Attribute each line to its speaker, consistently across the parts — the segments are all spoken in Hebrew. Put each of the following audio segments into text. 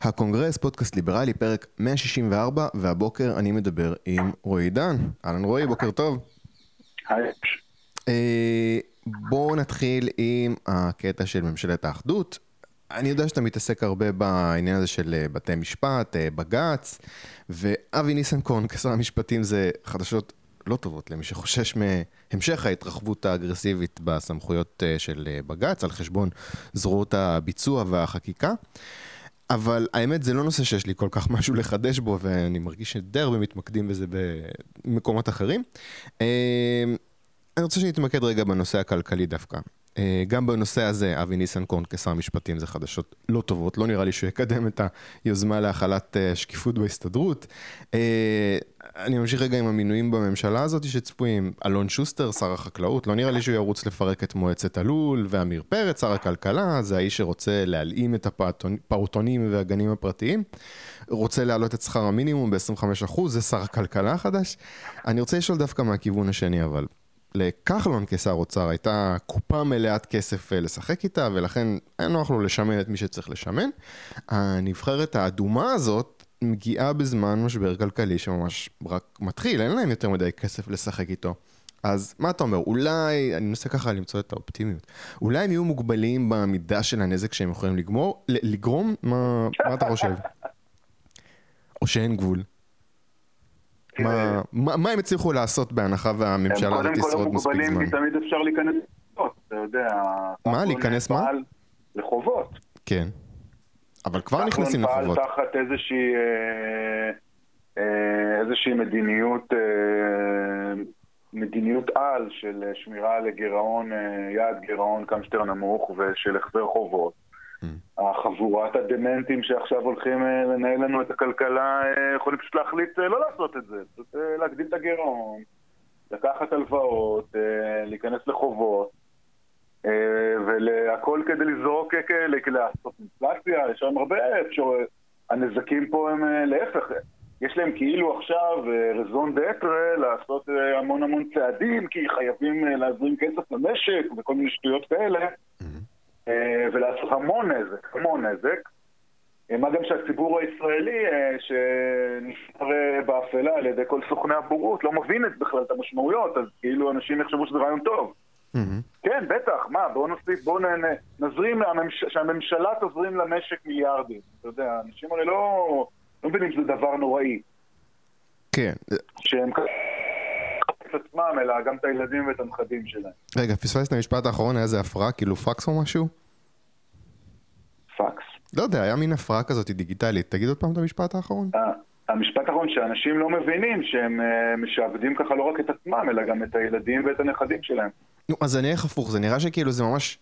Speaker 1: הקונגרס, פודקאסט ליברלי, פרק 164, והבוקר אני מדבר עם רועי עידן. אהלן רועי, בוקר טוב.
Speaker 2: היי.
Speaker 1: אה, בואו נתחיל עם הקטע של ממשלת האחדות. אני יודע שאתה מתעסק הרבה בעניין הזה של אה, בתי משפט, אה, בג"ץ, ואבי ניסנקורן כשר המשפטים זה חדשות לא טובות למי שחושש מהמשך ההתרחבות האגרסיבית בסמכויות של בג"ץ על חשבון זרועות הביצוע והחקיקה. אבל האמת זה לא נושא שיש לי כל כך משהו לחדש בו ואני מרגיש שדי הרבה מתמקדים בזה במקומות אחרים. אני רוצה שנתמקד רגע בנושא הכלכלי דווקא. אה, גם בנושא הזה, אבי ניסנקורן כשר משפטים זה חדשות לא טובות, לא נראה לי שהוא יקדם את היוזמה להחלת אה, שקיפות בהסתדרות. אה, אני ממשיך רגע עם המינויים בממשלה הזאת שצפויים. אלון שוסטר, שר החקלאות, לא נראה לי שהוא ירוץ לפרק את מועצת הלול, ועמיר פרץ, שר הכלכלה, זה האיש שרוצה להלאים את הפעוטונים והגנים הפרטיים. רוצה להעלות את שכר המינימום ב-25%, זה שר הכלכלה החדש. אני רוצה לשאול דווקא מהכיוון השני, אבל לכחלון כשר אוצר הייתה קופה מלאת כסף אה, לשחק איתה, ולכן היה נוח לו לשמן את מי שצריך לשמן. הנבחרת האדומה הזאת מגיעה בזמן משבר כלכלי שממש רק מתחיל, אין להם יותר מדי כסף לשחק איתו. אז מה אתה אומר, אולי, אני מנסה ככה למצוא את האופטימיות, אולי הם יהיו מוגבלים במידה של הנזק שהם יכולים לגמור, לגרום? מה, מה אתה חושב? או שאין גבול? מה הם הצליחו לעשות בהנחה והממשלה הזאת תשרוד מספיק זמן?
Speaker 2: קודם כל המוגבלים כי תמיד אפשר להיכנס לחובות, אתה יודע.
Speaker 1: מה, להיכנס מה?
Speaker 2: לחובות.
Speaker 1: כן. אבל כבר נכנסים לחובות.
Speaker 2: פעל תחת איזושהי, אה, אה, איזושהי מדיניות, אה, מדיניות על של שמירה לגירעון, יעד גירעון כמה שיותר נמוך ושל החזר חובות. החבורת הדמנטים שעכשיו הולכים אה, לנהל לנו את הכלכלה אה, יכולים פשוט להחליט אה, לא לעשות את זה, פשוט להגדיל את הגירעון, לקחת הלוואות, להיכנס לחובות והכל כדי לזרוק כדי לעשות אינפלציה, יש שם הרבה אפשרויות, הנזקים פה הם להפך, יש להם כאילו עכשיו רזון דטרה לעשות המון המון צעדים כי חייבים להזרים כסף למשק וכל מיני שטויות כאלה. אה, ולעשות המון נזק, המון נזק. אה, מה גם שהציבור הישראלי אה, שנשאר באפלה על ידי כל סוכני הבורות לא מבין את בכלל את המשמעויות, אז כאילו אנשים יחשבו שזה רעיון טוב. כן, בטח, מה, בואו נוסיף, בואו נזרים, שהממשלה תזרים למשק מיליארדים. אתה יודע, אנשים הרי לא, לא מבינים שזה דבר נוראי.
Speaker 1: כן.
Speaker 2: שהם את עצמם, אלא גם את הילדים ואת הנכדים שלהם.
Speaker 1: רגע, פספסת המשפט האחרון, היה איזה הפרעה, כאילו פקס או משהו?
Speaker 2: פקס.
Speaker 1: לא יודע, היה מין הפרעה כזאת דיגיטלית. תגיד עוד פעם את המשפט האחרון.
Speaker 2: אה, המשפט האחרון שאנשים לא מבינים שהם אה, משעבדים ככה לא רק את עצמם, אלא גם את הילדים ואת הנכדים שלהם.
Speaker 1: נו, אז אני אלך הפוך, זה נראה שכאילו זה ממש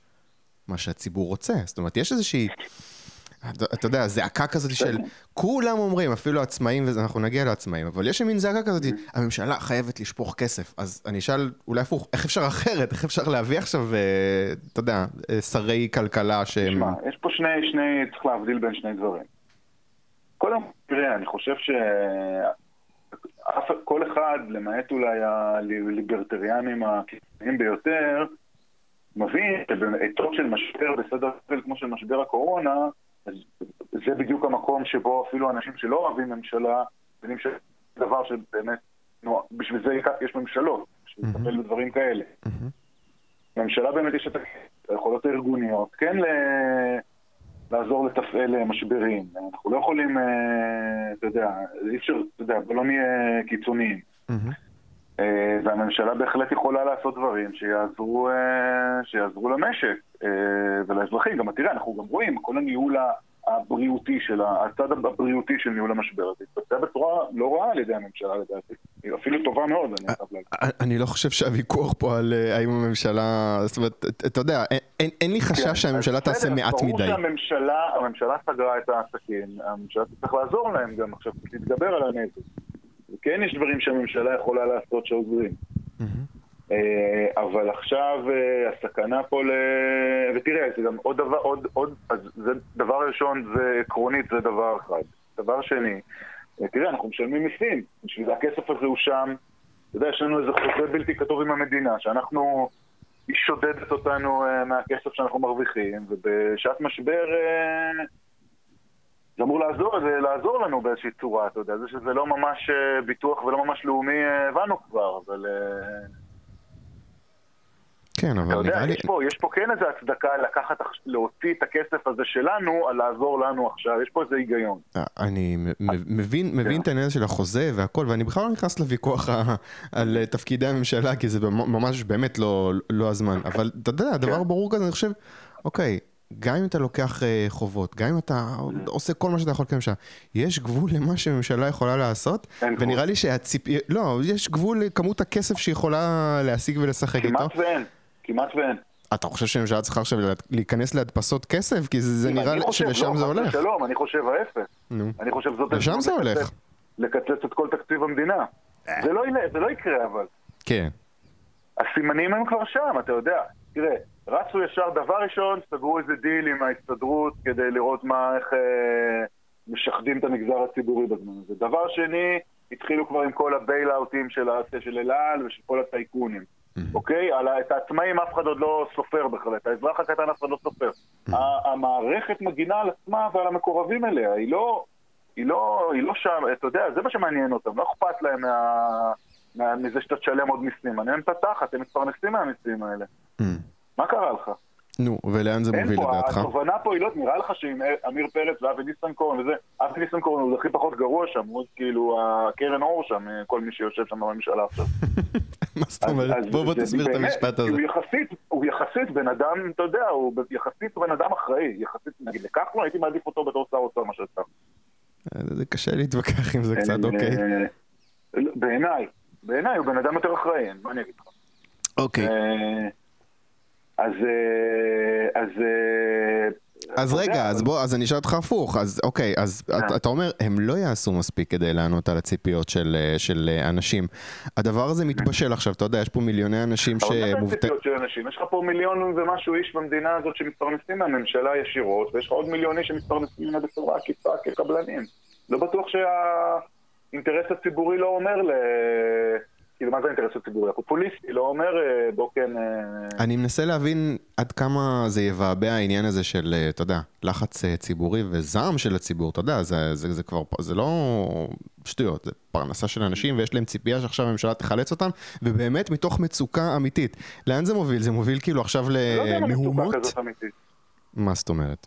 Speaker 1: מה שהציבור רוצה. זאת אומרת, יש איזושהי... אתה יודע, זעקה כזאת של כולם אומרים, אפילו עצמאים, ואנחנו נגיע לעצמאים, אבל יש מין זעקה כזאת, הממשלה חייבת לשפוך כסף. אז אני אשאל, אולי הפוך, איך אפשר אחרת? איך אפשר להביא עכשיו, אה, אתה יודע, אה, שרי כלכלה שהם...
Speaker 2: תשמע, יש פה שני, שני, צריך להבדיל בין שני דברים. קודם, תראה, אני חושב ש... כל אחד, למעט אולי הליברטריאנים הקיצוניים ביותר, מבין שבעיתות של משבר בסדר גודל כמו של משבר הקורונה, אז זה בדיוק המקום שבו אפילו אנשים שלא אוהבים ממשלה, מבינים שזה דבר שבאמת, נו, בשביל זה יש ממשלות, בשביל לטפל בדברים כאלה. לממשלה באמת יש את היכולות הארגוניות, כן לעזור לתפעל משברים. אנחנו לא יכולים, אה, אתה יודע, אי אפשר, אתה יודע, לא נהיה קיצוניים. אה, והממשלה בהחלט יכולה לעשות דברים שיעזרו, אה, שיעזרו למשק אה, ולאזרחים. גם תראה, אנחנו גם רואים, כל הניהול הבריאותי של, הצד הבריאותי של ניהול המשבר הזה התבצע בצורה לא רעה על ידי הממשלה לדעתי. היא אפילו טובה מאוד, אני חייב להגיד.
Speaker 1: אני לא חושב שהוויכוח פה על האם הממשלה, זאת אומרת, אתה יודע, אין לי חשש כן, שהממשלה תעשה מעט מדי. ברור
Speaker 2: שהממשלה סגרה את העסקים, הממשלה צריך לעזור להם גם עכשיו, להתגבר על הנזק. כן יש דברים שהממשלה יכולה לעשות שעוזרים. אה, אבל עכשיו אה, הסכנה פה ל... ותראה, זה גם עוד דבר, עוד, עוד, אז זה דבר ראשון, זה עקרונית, זה דבר אחד. דבר שני, אה, תראה, אנחנו משלמים מיסים, בשביל הכסף הזה הוא שם. אתה יודע, יש לנו איזה חוזה בלתי כתוב עם המדינה, שאנחנו, היא שודדת אותנו מהכסף שאנחנו מרוויחים, ובשעת משבר זה אמור לעזור, זה לעזור לנו באיזושהי צורה, אתה יודע, זה שזה לא ממש אה, ביטוח ולא ממש לאומי אה, הבנו כבר, אבל... אה,
Speaker 1: כן,
Speaker 2: אתה
Speaker 1: אבל
Speaker 2: יודע,
Speaker 1: נראה לי...
Speaker 2: יש פה, יש פה כן איזו הצדקה לקחת, להוציא את הכסף הזה שלנו, על לעזור לנו עכשיו, יש פה איזה היגיון.
Speaker 1: אני מבין,
Speaker 2: כן.
Speaker 1: את העניין של החוזה והכל, ואני בכלל לא נכנס לוויכוח על תפקידי הממשלה, כי זה ממש באמת לא, לא הזמן. אבל אתה יודע, דבר
Speaker 2: כן.
Speaker 1: ברור כזה, אני חושב, אוקיי, גם אם אתה לוקח אה, חובות, גם אם אתה עושה כל מה שאתה יכול כממשלה, יש גבול למה שממשלה יכולה לעשות,
Speaker 2: גבול.
Speaker 1: ונראה לי שהציפי... לא, יש גבול לכמות הכסף שיכולה להשיג ולשחק איתו.
Speaker 2: כמעט ואין, כמעט ואין.
Speaker 1: אתה חושב שהממשלה צריכה עכשיו להיכנס להדפסות כסף? כי זה, נראה
Speaker 2: חושב,
Speaker 1: שלשם
Speaker 2: לא,
Speaker 1: זה הולך.
Speaker 2: ושלום, אני חושב ההפך.
Speaker 1: נו.
Speaker 2: אני חושב זאת...
Speaker 1: לשם זה הולך.
Speaker 2: לקצץ- לקצץ את כל תקציב המדינה. זה לא זה לא יקרה אבל.
Speaker 1: כן.
Speaker 2: הסימנים הם כבר שם, אתה יודע. תראה, רצו ישר, דבר ראשון, סגרו איזה דיל עם ההסתדרות כדי לראות מה, איך אה, משחדים את המגזר הציבורי בזמן הזה. דבר שני, התחילו כבר עם כל הבייל-אוטים של, של אל על ושל כל הטייקונים. אוקיי? על את העצמאים אף אחד עוד לא סופר בכלל, את האזרח הקטן אף אחד לא סופר. ה- המערכת מגינה על עצמה ועל המקורבים אליה, היא לא, היא לא, היא לא שם, אתה יודע, זה מה שמעניין אותם, לא אכפת להם מה, מה, מזה שאתה תשלם עוד מיסים, מעניין את התחת, הם מתפרנסים מהמיסים האלה. מה קרה לך?
Speaker 1: נו, ולאן זה מוביל
Speaker 2: פה,
Speaker 1: לדעתך?
Speaker 2: התובנה פה היא לא, נראה לך שעם עמיר פרץ ואבי ניסנקורן וזה, אבי ניסנקורן הוא הכי פחות גרוע שם, הוא כאילו הקרן אור שם, כל מי שיושב שם בממשלה עכשיו.
Speaker 1: מה זאת אומרת? בוא בוא תסביר את המשפט הזה.
Speaker 2: הוא יחסית, הוא יחסית בן אדם, אתה יודע, הוא יחסית בן אדם אחראי, יחסית, נגיד לכחלון הייתי מעדיף אותו בתור שר אוצר מאשר סתם.
Speaker 1: זה קשה להתווכח עם זה קצת, אוקיי.
Speaker 2: אה, בעיניי, בעיניי הוא בן אדם יותר אחראי, מה אני אגיד לך?
Speaker 1: אוקיי.
Speaker 2: אה, אז, אה, אז, אה,
Speaker 1: אז רגע, אז בוא, אז אני אשאל אותך הפוך, אז אוקיי, אז אתה- אתה אומר, הם לא יעשו מספיק כדי לענות על הציפיות של אה, של אה, אנשים. הדבר הזה מתבשל עכשיו, אתה יודע, יש פה מיליוני אנשים שמובטח...
Speaker 2: הציפיות של אנשים? יש לך פה מיליון ומשהו איש במדינה הזאת שמתפרנסים מהממשלה ישירות, ויש לך עוד מיליון איש שמתפרנסים ממנה בצורה עקיפה כקבלנים. לא בטוח שהאינטרס הציבורי לא אומר ל... כאילו, מה זה האינטרס הציבורי? הפופוליסטי לא אומר, אה, בוא כן... אה,
Speaker 1: אני מנסה להבין עד כמה זה יבעבע העניין הזה של, אה, אתה יודע, לחץ ציבורי וזעם של הציבור, אתה יודע, זה, זה, זה כבר, זה לא שטויות, זה פרנסה של אנשים ויש להם ציפייה שעכשיו הממשלה תחלץ אותם, ובאמת מתוך מצוקה אמיתית. לאן זה מוביל? זה מוביל כאילו עכשיו
Speaker 2: לא
Speaker 1: למהומות?
Speaker 2: אמיתית.
Speaker 1: מה זאת אומרת?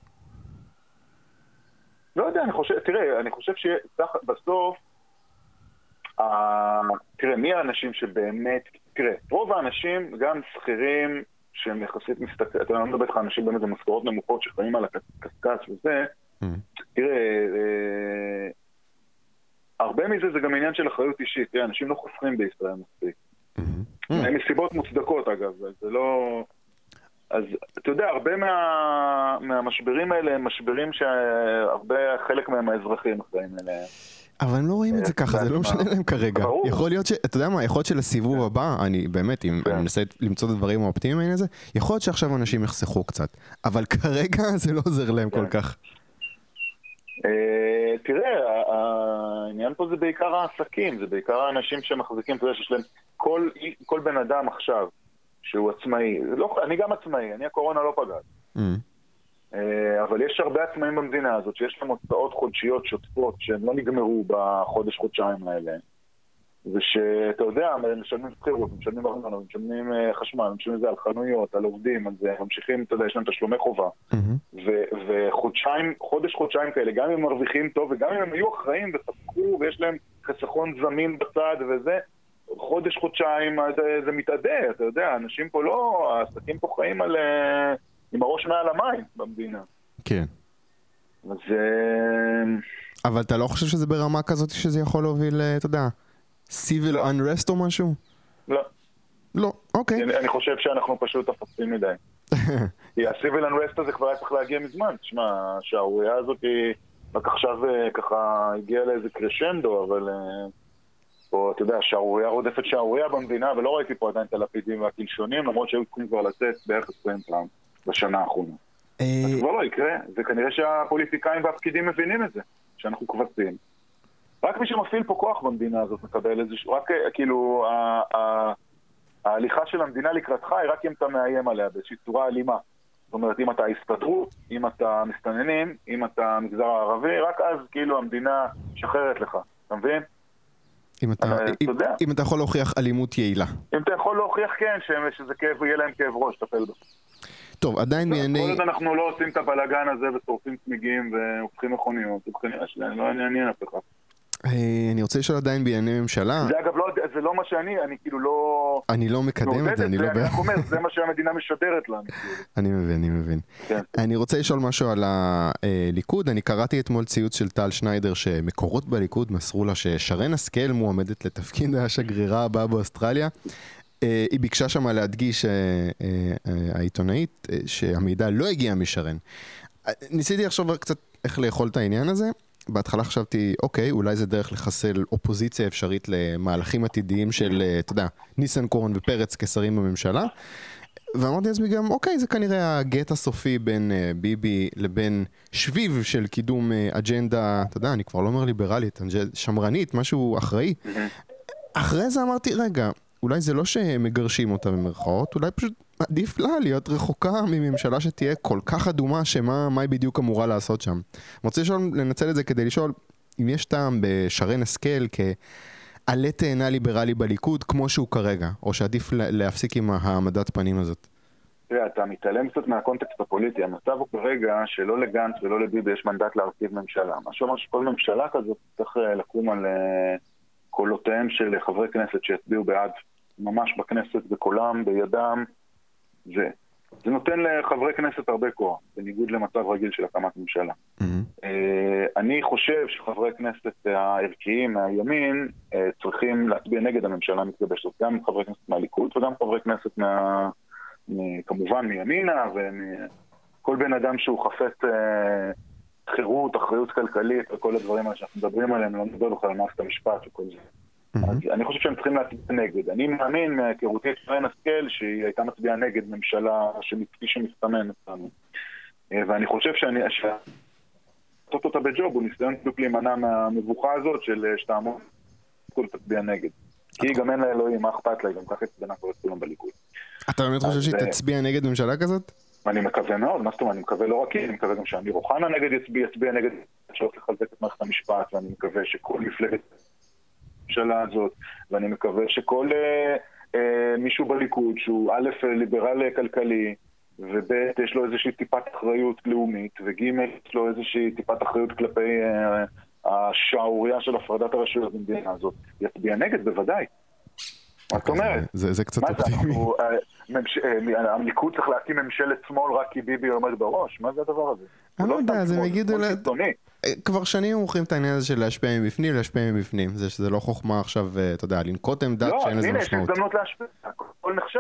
Speaker 2: לא יודע, אני חושב, תראה, אני חושב שבסוף, תראה, מי האנשים שבאמת, תראה, רוב האנשים, גם שכירים, שהם יחסית מסתכלים, אתה יודע, אני לא מדבר איתך על אנשים באמת במשכורות נמוכות שחיים על הקשקש וזה,
Speaker 1: Mm.
Speaker 2: תראה, אה, הרבה מזה זה גם עניין של אחריות אישית, תראה, אנשים לא חוסכים בישראל מספיק.
Speaker 1: Mm.
Speaker 2: מסיבות מוצדקות אגב, זה לא... אז אתה יודע, הרבה מה, מהמשברים האלה הם משברים שהרבה, חלק מהם האזרחים אחראים אליהם.
Speaker 1: אבל הם לא רואים את זה ככה, זה לא משנה להם כרגע. יכול להיות ש... אתה יודע מה, יכול להיות שלסיבוב הבא, אני באמת, אם
Speaker 2: כן.
Speaker 1: אני מנסה למצוא את הדברים האופטימיים בעניין הזה, יכול להיות שעכשיו אנשים יחסכו קצת. אבל כרגע זה לא עוזר להם כל
Speaker 2: כן.
Speaker 1: כך.
Speaker 2: אה, תראה, העניין פה זה בעיקר העסקים, זה בעיקר האנשים שמחזיקים, אתה יודע שיש להם, כל, בן אדם עכשיו שהוא עצמאי, לא, אני גם עצמאי, אני הקורונה לא פגעת. אה, אבל יש הרבה עצמאים במדינה הזאת שיש להם הוצאות חודשיות שוטפות שהן לא נגמרו בחודש-חודשיים האלה. ושאתה יודע, הם משלמים שכירות, משלמים ארנונה, משלמים אה, חשמל, משלמים זה על חנויות, על עובדים, על זה, ממשיכים, אתה יודע, יש להם תשלומי חובה. ו- וחודשיים, חודש-חודשיים כאלה, גם אם הם מרוויחים טוב וגם אם הם היו אחראים וחסכו ויש להם חיסכון זמין בצד וזה, חודש-חודשיים אה, זה מתאדה, אתה יודע, אנשים פה לא, העסקים פה חיים על, אה, עם הראש מעל המים במדינה.
Speaker 1: כן.
Speaker 2: אז אה,
Speaker 1: אבל אתה לא חושב שזה ברמה כזאת שזה יכול להוביל, אה, אתה יודע, civil
Speaker 2: לא.
Speaker 1: unrest או משהו?
Speaker 2: לא,
Speaker 1: לא, אוקיי.
Speaker 2: אני, אני חושב שאנחנו פשוט אפסים מדי. כי ה-civil unrest הזה כבר היה צריך להגיע מזמן. תשמע, השערורייה הזאת היא רק עכשיו אה, ככה הגיעה לאיזה קרשנדו, אבל... פה, אתה יודע, שערורייה רודפת שערורייה במדינה, ולא ראיתי פה עדיין את הלפידים והקלשונים, למרות שהיו צריכים כבר לצאת בערך 20 פעם בשנה האחרונה.
Speaker 1: אה,
Speaker 2: זה כבר לא יקרה, וכנראה שהפוליטיקאים והפקידים מבינים את זה, שאנחנו כבשים. רק מי שמפעיל פה כוח במדינה הזאת מקבל איזשהו, רק אה, כאילו, ההליכה של המדינה לקראתך היא רק אם אתה מאיים עליה באיזושהי צורה אלימה. זאת אומרת, אם אתה הסתדרות, אם אתה מסתננים, אם אתה מגזר הערבי, רק אז כאילו המדינה משחררת לך, אתה מבין?
Speaker 1: אם אתה,
Speaker 2: אתה
Speaker 1: אם. אם אתה יכול להוכיח אלימות יעילה.
Speaker 2: אם אתה יכול להוכיח כן, שזה כאב, יהיה להם כאב ראש, טפל בו.
Speaker 1: טוב, עדיין
Speaker 2: כל
Speaker 1: בענייני...
Speaker 2: עוד אנחנו לא עושים את הבלאגן הזה ושורפים צמיגים והופכים מכוניות, הופכים- לא יעניין אף אחד.
Speaker 1: אה, אני רוצה לשאול עדיין בענייני ממשלה.
Speaker 2: זה אגב לא, זה לא מה שאני, אני כאילו לא...
Speaker 1: אני לא מקדם את זה, אני לא...
Speaker 2: אני רק אומר, זה מה שהמדינה משדרת לנו. כאילו.
Speaker 1: אני מבין, אני מבין.
Speaker 2: כן.
Speaker 1: אני רוצה לשאול משהו על הליכוד. אני קראתי אתמול ציוץ של טל שניידר שמקורות בליכוד מסרו לה ששרן השכל מועמדת לתפקיד השגרירה הבאה באוסטרליה. אה, היא ביקשה שם להדגיש, אה, אה, העיתונאית, שהמידע לא הגיע משרן. ניסיתי לחשוב קצת איך לאכול את העניין הזה. בהתחלה חשבתי, אוקיי, אולי זה דרך לחסל אופוזיציה אפשרית למהלכים עתידיים של, אתה יודע, ניסנקורן ופרץ כשרים בממשלה. ואמרתי לעצמי גם, אוקיי, זה כנראה הגט הסופי בין uh, ביבי לבין שביב של קידום uh, אג'נדה, אתה יודע, אני כבר לא אומר ליברלית, שמרנית, משהו אחראי. אחרי זה אמרתי, רגע, אולי זה לא שמגרשים אותה במרכאות, אולי פשוט עדיף לה להיות רחוקה מממשלה שתהיה כל כך אדומה, שמה מה היא בדיוק אמורה לעשות שם. אני רוצה לשאול, לנצל את זה כדי לשאול, אם יש טעם בשרן השכל כעלה תאנה ליברלי בליכוד, כמו שהוא כרגע, או שעדיף לה- להפסיק עם העמדת פנים הזאת.
Speaker 2: תראה, אתה מתעלם קצת מהקונטקסט הפוליטי. המצב הוא כרגע שלא לגנץ ולא לביבי יש מנדט להרכיב ממשלה. מה שאומר שכל ממשלה כזאת צריך אה, לקום על אה, קולותיהם של חברי כנסת שיצביעו בעד ממש בכנסת, בקולם, בידם. זה. זה נותן לחברי כנסת הרבה כוח, בניגוד למצב רגיל של הקמת ממשלה. אה, אני חושב שחברי כנסת הערכיים מהימין אה, צריכים להצביע נגד הממשלה המתגבשת, גם חברי כנסת מהליכוד וגם חברי כנסת מה... כמובן מימינה וכל בן אדם שהוא חפץ אה, חירות, אחריות כלכלית וכל הדברים האלה שאנחנו מדברים עליהם, לא מדבר בכלל על מערכת המשפט וכל זה. אז אני חושב שהם צריכים להצביע נגד. אני מאמין מהיכרותי את שרן השכל שהיא הייתה מצביעה נגד ממשלה כפי שמסתמן. אה, ואני חושב שאני... לעשות אותה בג'וב הוא ניסיון בדיוק להימנע מהמבוכה הזאת של אה, שתעמוד כל תצביע נגד. כי היא גם אין לה אלוהים, מה אכפת לה, היא גם ככה הצבנה כבר את כולם בליכוד.
Speaker 1: אתה באמת חושב שהיא
Speaker 2: אה,
Speaker 1: תצביע נגד ממשלה כזאת?
Speaker 2: ואני מקווה מאוד, מה זאת אומרת, אני מקווה לא רק היא, אני מקווה גם שאמיר אוחנה נגד יצביע, יצביע נגד אפשרות לחזק את מערכת המשפט, ואני מקווה שכל מפלגת הממשלה הזאת, ואני מקווה שכל אה, אה, מישהו בליכוד שהוא א', ליברל אה, כלכלי, וב', יש לו איזושהי טיפת אחריות לאומית, וג', יש לו איזושהי טיפת אחריות כלפי אה, השערורייה של הפרדת הרשויות במדינה הזאת, יצביע נגד בוודאי. מה זאת אומרת?
Speaker 1: זה- קצת אופטימי.
Speaker 2: אה, אה, הליכוד צריך להקים ממשלת שמאל רק כי ביבי עומד בראש? מה זה הדבר הזה?
Speaker 1: אני
Speaker 2: זה
Speaker 1: לא יודע, אז הם
Speaker 2: שמאל,
Speaker 1: יגידו כבר שנים מוכרים את העניין הזה של להשפיע מבפנים, להשפיע מבפנים. זה שזה לא חוכמה עכשיו, אה, אתה יודע, לנקוט עמדה
Speaker 2: לא,
Speaker 1: שאין לזה
Speaker 2: הנה, יש
Speaker 1: משמעות.
Speaker 2: הזדמנות להשפיע, הכל נחשב.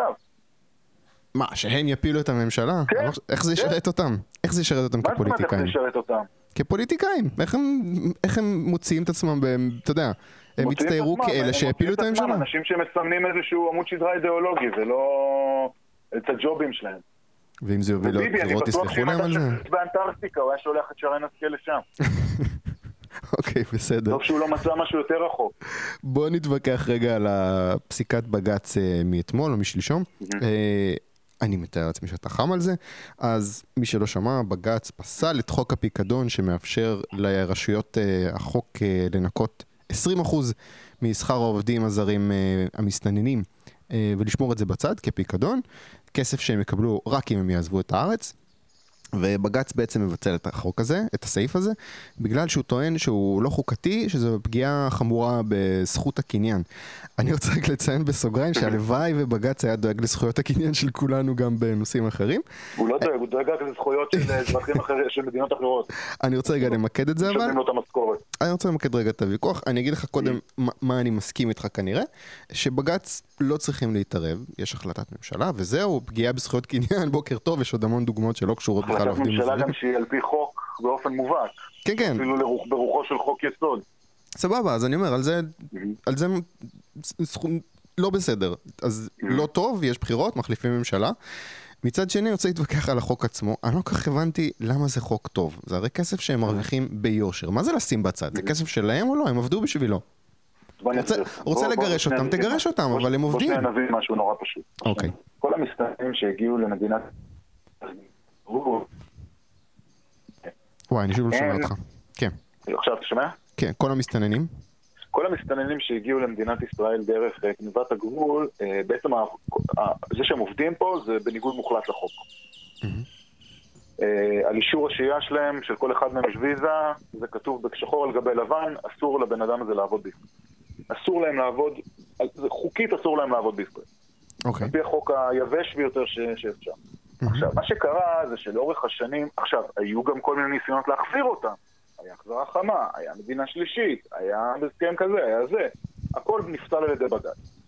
Speaker 1: מה, שהם יפילו את הממשלה?
Speaker 2: כן,
Speaker 1: לא איך זה
Speaker 2: כן.
Speaker 1: ישרת אותם? איך זה ישרת אותם
Speaker 2: מה זאת אומרת איך זה
Speaker 1: כפוליטיקאים?
Speaker 2: ישרת אותם?
Speaker 1: כפוליטיקאים. איך הם- איך הם מוציאים את עצמם, ב- אתה יודע, הם הצטיירו
Speaker 2: עצמם,
Speaker 1: כאלה שהפילו את הממשלה.
Speaker 2: אנשים שמסמנים איזשהו עמוד שדרה אידיאולוגי, ולא את הג'ובים שלהם.
Speaker 1: ואם זה יוביל לעוד
Speaker 2: אני
Speaker 1: בחירות,
Speaker 2: בטוח שאם
Speaker 1: להם
Speaker 2: אתה
Speaker 1: על זה?
Speaker 2: שולט באנטארקטיקה, הוא היה שולח את שרן השכל לשם.
Speaker 1: אוקיי, בסדר.
Speaker 2: טוב שהוא לא מצא משהו יותר רחוק.
Speaker 1: בואו נתווכח רגע על הפסיקת בג"ץ אה, מאתמול או משלשום. אה, אני מתאר לעצמי שאתה חם על זה. אז מי שלא שמע, בג"ץ פסל את חוק הפיקדון שמאפשר לרשויות אה, החוק לנקות 20% משכר העובדים הזרים המסתננים ולשמור את זה בצד כפיקדון. כסף שהם יקבלו רק אם הם יעזבו את הארץ. ובג"ץ בעצם מבטל את החוק הזה, את הסעיף הזה, בגלל שהוא טוען שהוא לא חוקתי, שזו פגיעה חמורה בזכות הקניין. אני רוצה רק לציין בסוגריים שהלוואי ובג"ץ היה דואג לזכויות הקניין של כולנו גם בנושאים אחרים.
Speaker 2: הוא לא דואג, הוא דואג רק לזכויות של אזרחים אחרים, של מדינות אחרות.
Speaker 1: אני רוצה רגע למקד את זה אבל,
Speaker 2: לו את המשכורת.
Speaker 1: אני רוצה למקד רגע את הוויכוח, אני אגיד לך קודם מה, אני מסכים איתך כנראה, שבג"ץ לא צריכים להתערב, יש החלטת ממשלה וזהו, פגיעה בזכויות קניין, בוקר טוב, יש עוד המון דוגמאות שלא קשורות
Speaker 2: החלטת ממשלה. גם שהיא על פי חוק באופן מובהק.
Speaker 1: כן, כן,
Speaker 2: אפילו לרוח- ברוחו של חוק יסוד.
Speaker 1: סבבה, אז אני אומר, על זה, על זה סכום לא בסדר. אז לא טוב, יש בחירות, מחליפים ממשלה. מצד שני, אני רוצה להתווכח על החוק עצמו. אני לא כל כך הבנתי למה זה חוק טוב. זה הרי כסף שהם מרוויחים ביושר. מה זה לשים בצד? זה כסף שלהם או לא? הם עבדו בשבילו.
Speaker 2: בוא
Speaker 1: רוצה-. רוצה
Speaker 2: בוא- בוא
Speaker 1: לגרש
Speaker 2: שנייה
Speaker 1: אותם,
Speaker 2: נבין
Speaker 1: תגרש
Speaker 2: משהו.
Speaker 1: אותם,
Speaker 2: בוא-
Speaker 1: אבל הם עובדים.
Speaker 2: בוא שנייה נבין משהו נורא פשוט.
Speaker 1: אוקיי.
Speaker 2: כל המסתננים שהגיעו למדינת... הגבול.
Speaker 1: וואי, אני שוב לא שומע
Speaker 2: אין.
Speaker 1: אותך. כן,
Speaker 2: עכשיו אתה שומע?
Speaker 1: כן, כל המסתננים?
Speaker 2: כל המסתננים שהגיעו למדינת ישראל דרך אה, גנבת הגבול, אה, בעצם זה שהם עובדים פה זה בניגוד מוחלט לחוק. אה, על אישור השהייה שלהם, של כל אחד מהם יש ויזה, זה כתוב בשחור על גבי לבן, אסור לבן אדם הזה לעבוד בישראל. אסור להם לעבוד, חוקית אסור להם לעבוד בישראל.
Speaker 1: אוקיי.
Speaker 2: על פי החוק היבש ביותר שאפשר. עכשיו, מה שקרה זה שלאורך השנים, עכשיו, היו גם כל מיני ניסיונות להחזיר אותם. היה החזרה חמה, היה מדינה שלישית, היה הסכם כזה, היה זה. הכל נפסל על ידי בג"ץ.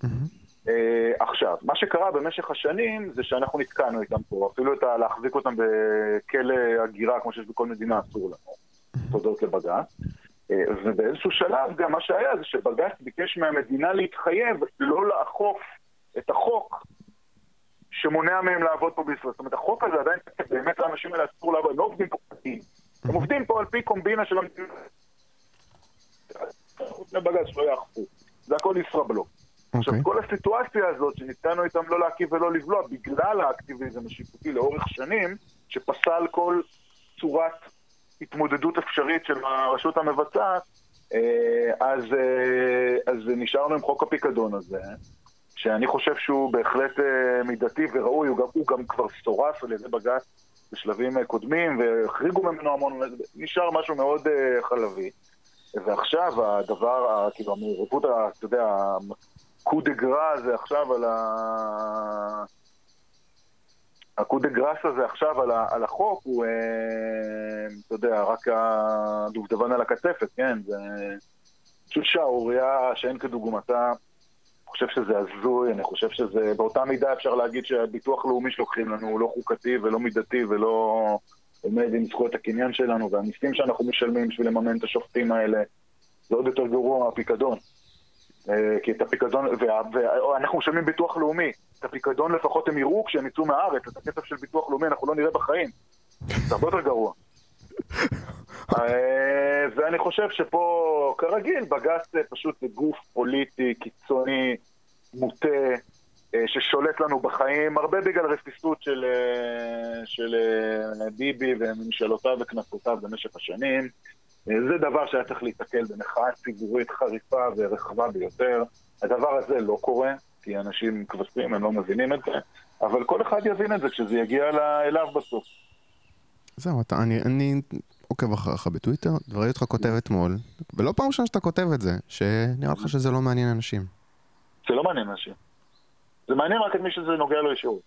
Speaker 2: אה, עכשיו, מה שקרה במשך השנים זה שאנחנו נתקענו איתם פה, אפילו את ה- להחזיק אותם בכלא הגירה, כמו שיש בכל מדינה, אסור לנו, תודות לבג"ץ. אה, ובאיזשהו שלב גם מה שהיה זה שבג"ץ ביקש מהמדינה להתחייב לא לאכוף את החוק שמונע מהם לעבוד פה בישראל. זאת אומרת, החוק הזה עדיין באמת לאנשים האלה אסור לעבוד, הם לא עובדים פה פרטיים. הם עובדים פה על פי קומבינה של המדינה. חוץ מבג"ץ שלא יאכפו. זה הכל ישראבלוף. עכשיו,
Speaker 1: אוקיי.
Speaker 2: כל הסיטואציה הזאת שנתקענו איתם לא להקיא ולא לבלוע, בגלל האקטיביזם השיפוטי לאורך שנים, שפסל כל צורת התמודדות אפשרית של הרשות המבצעת, אה, אז, אה, אז נשארנו עם חוק הפיקדון הזה, שאני חושב שהוא בהחלט אה, מידתי וראוי, הוא גם, הוא גם כבר סורס על ידי בג"ץ בשלבים אה, קודמים, והחריגו ממנו המון, נשאר משהו מאוד אה, חלבי. ועכשיו הדבר, כאילו המעורבות, אתה יודע, הקו דה גרא הזה עכשיו על ה... הקו דה גראס הזה עכשיו על, ה... על החוק הוא, אתה יודע, רק הדובדבן על הקצפת, כן? זה פשוט שערורייה שאין כדוגמתה. חושב שזה הזוי, אני חושב שזה, באותה מידה אפשר להגיד שהביטוח לאומי שלוקחים לנו הוא לא חוקתי ולא מידתי ולא עומד עם זכויות הקניין שלנו, והמיסים שאנחנו משלמים בשביל לממן את השופטים האלה, זה עוד יותר גרוע מהפיקדון. אה, כי את הפיקדון, ואנחנו משלמים ביטוח לאומי, את הפיקדון לפחות הם יראו כשהם יצאו מהארץ, את הכסף של ביטוח לאומי אנחנו לא נראה בחיים. זה הרבה יותר גרוע. אה, ואני חושב שפה, כרגיל, בג"ץ פשוט זה גוף פוליטי, קיצוני, מוטה, אה, ששולט לנו בחיים, הרבה בגלל רפיסות של, אה, של ביבי וממשלותיו וכנסותיו במשך השנים. זה דבר שהיה צריך להיתקל במחאה ציבורית חריפה ורחבה ביותר. הדבר הזה לא קורה, כי אנשים כבשים, הם לא מבינים את זה, אבל כל אחד יבין את זה כשזה יגיע אליו בסוף.
Speaker 1: זהו, אתה, אני, אני עוקב אחריך בטוויטר, וראיתי אותך כותב אתמול, ולא פעם ראשונה שאתה כותב את זה, שנראה לך שזה לא מעניין אנשים.
Speaker 2: זה לא מעניין אנשים. זה מעניין רק את מי שזה נוגע לו ישירות.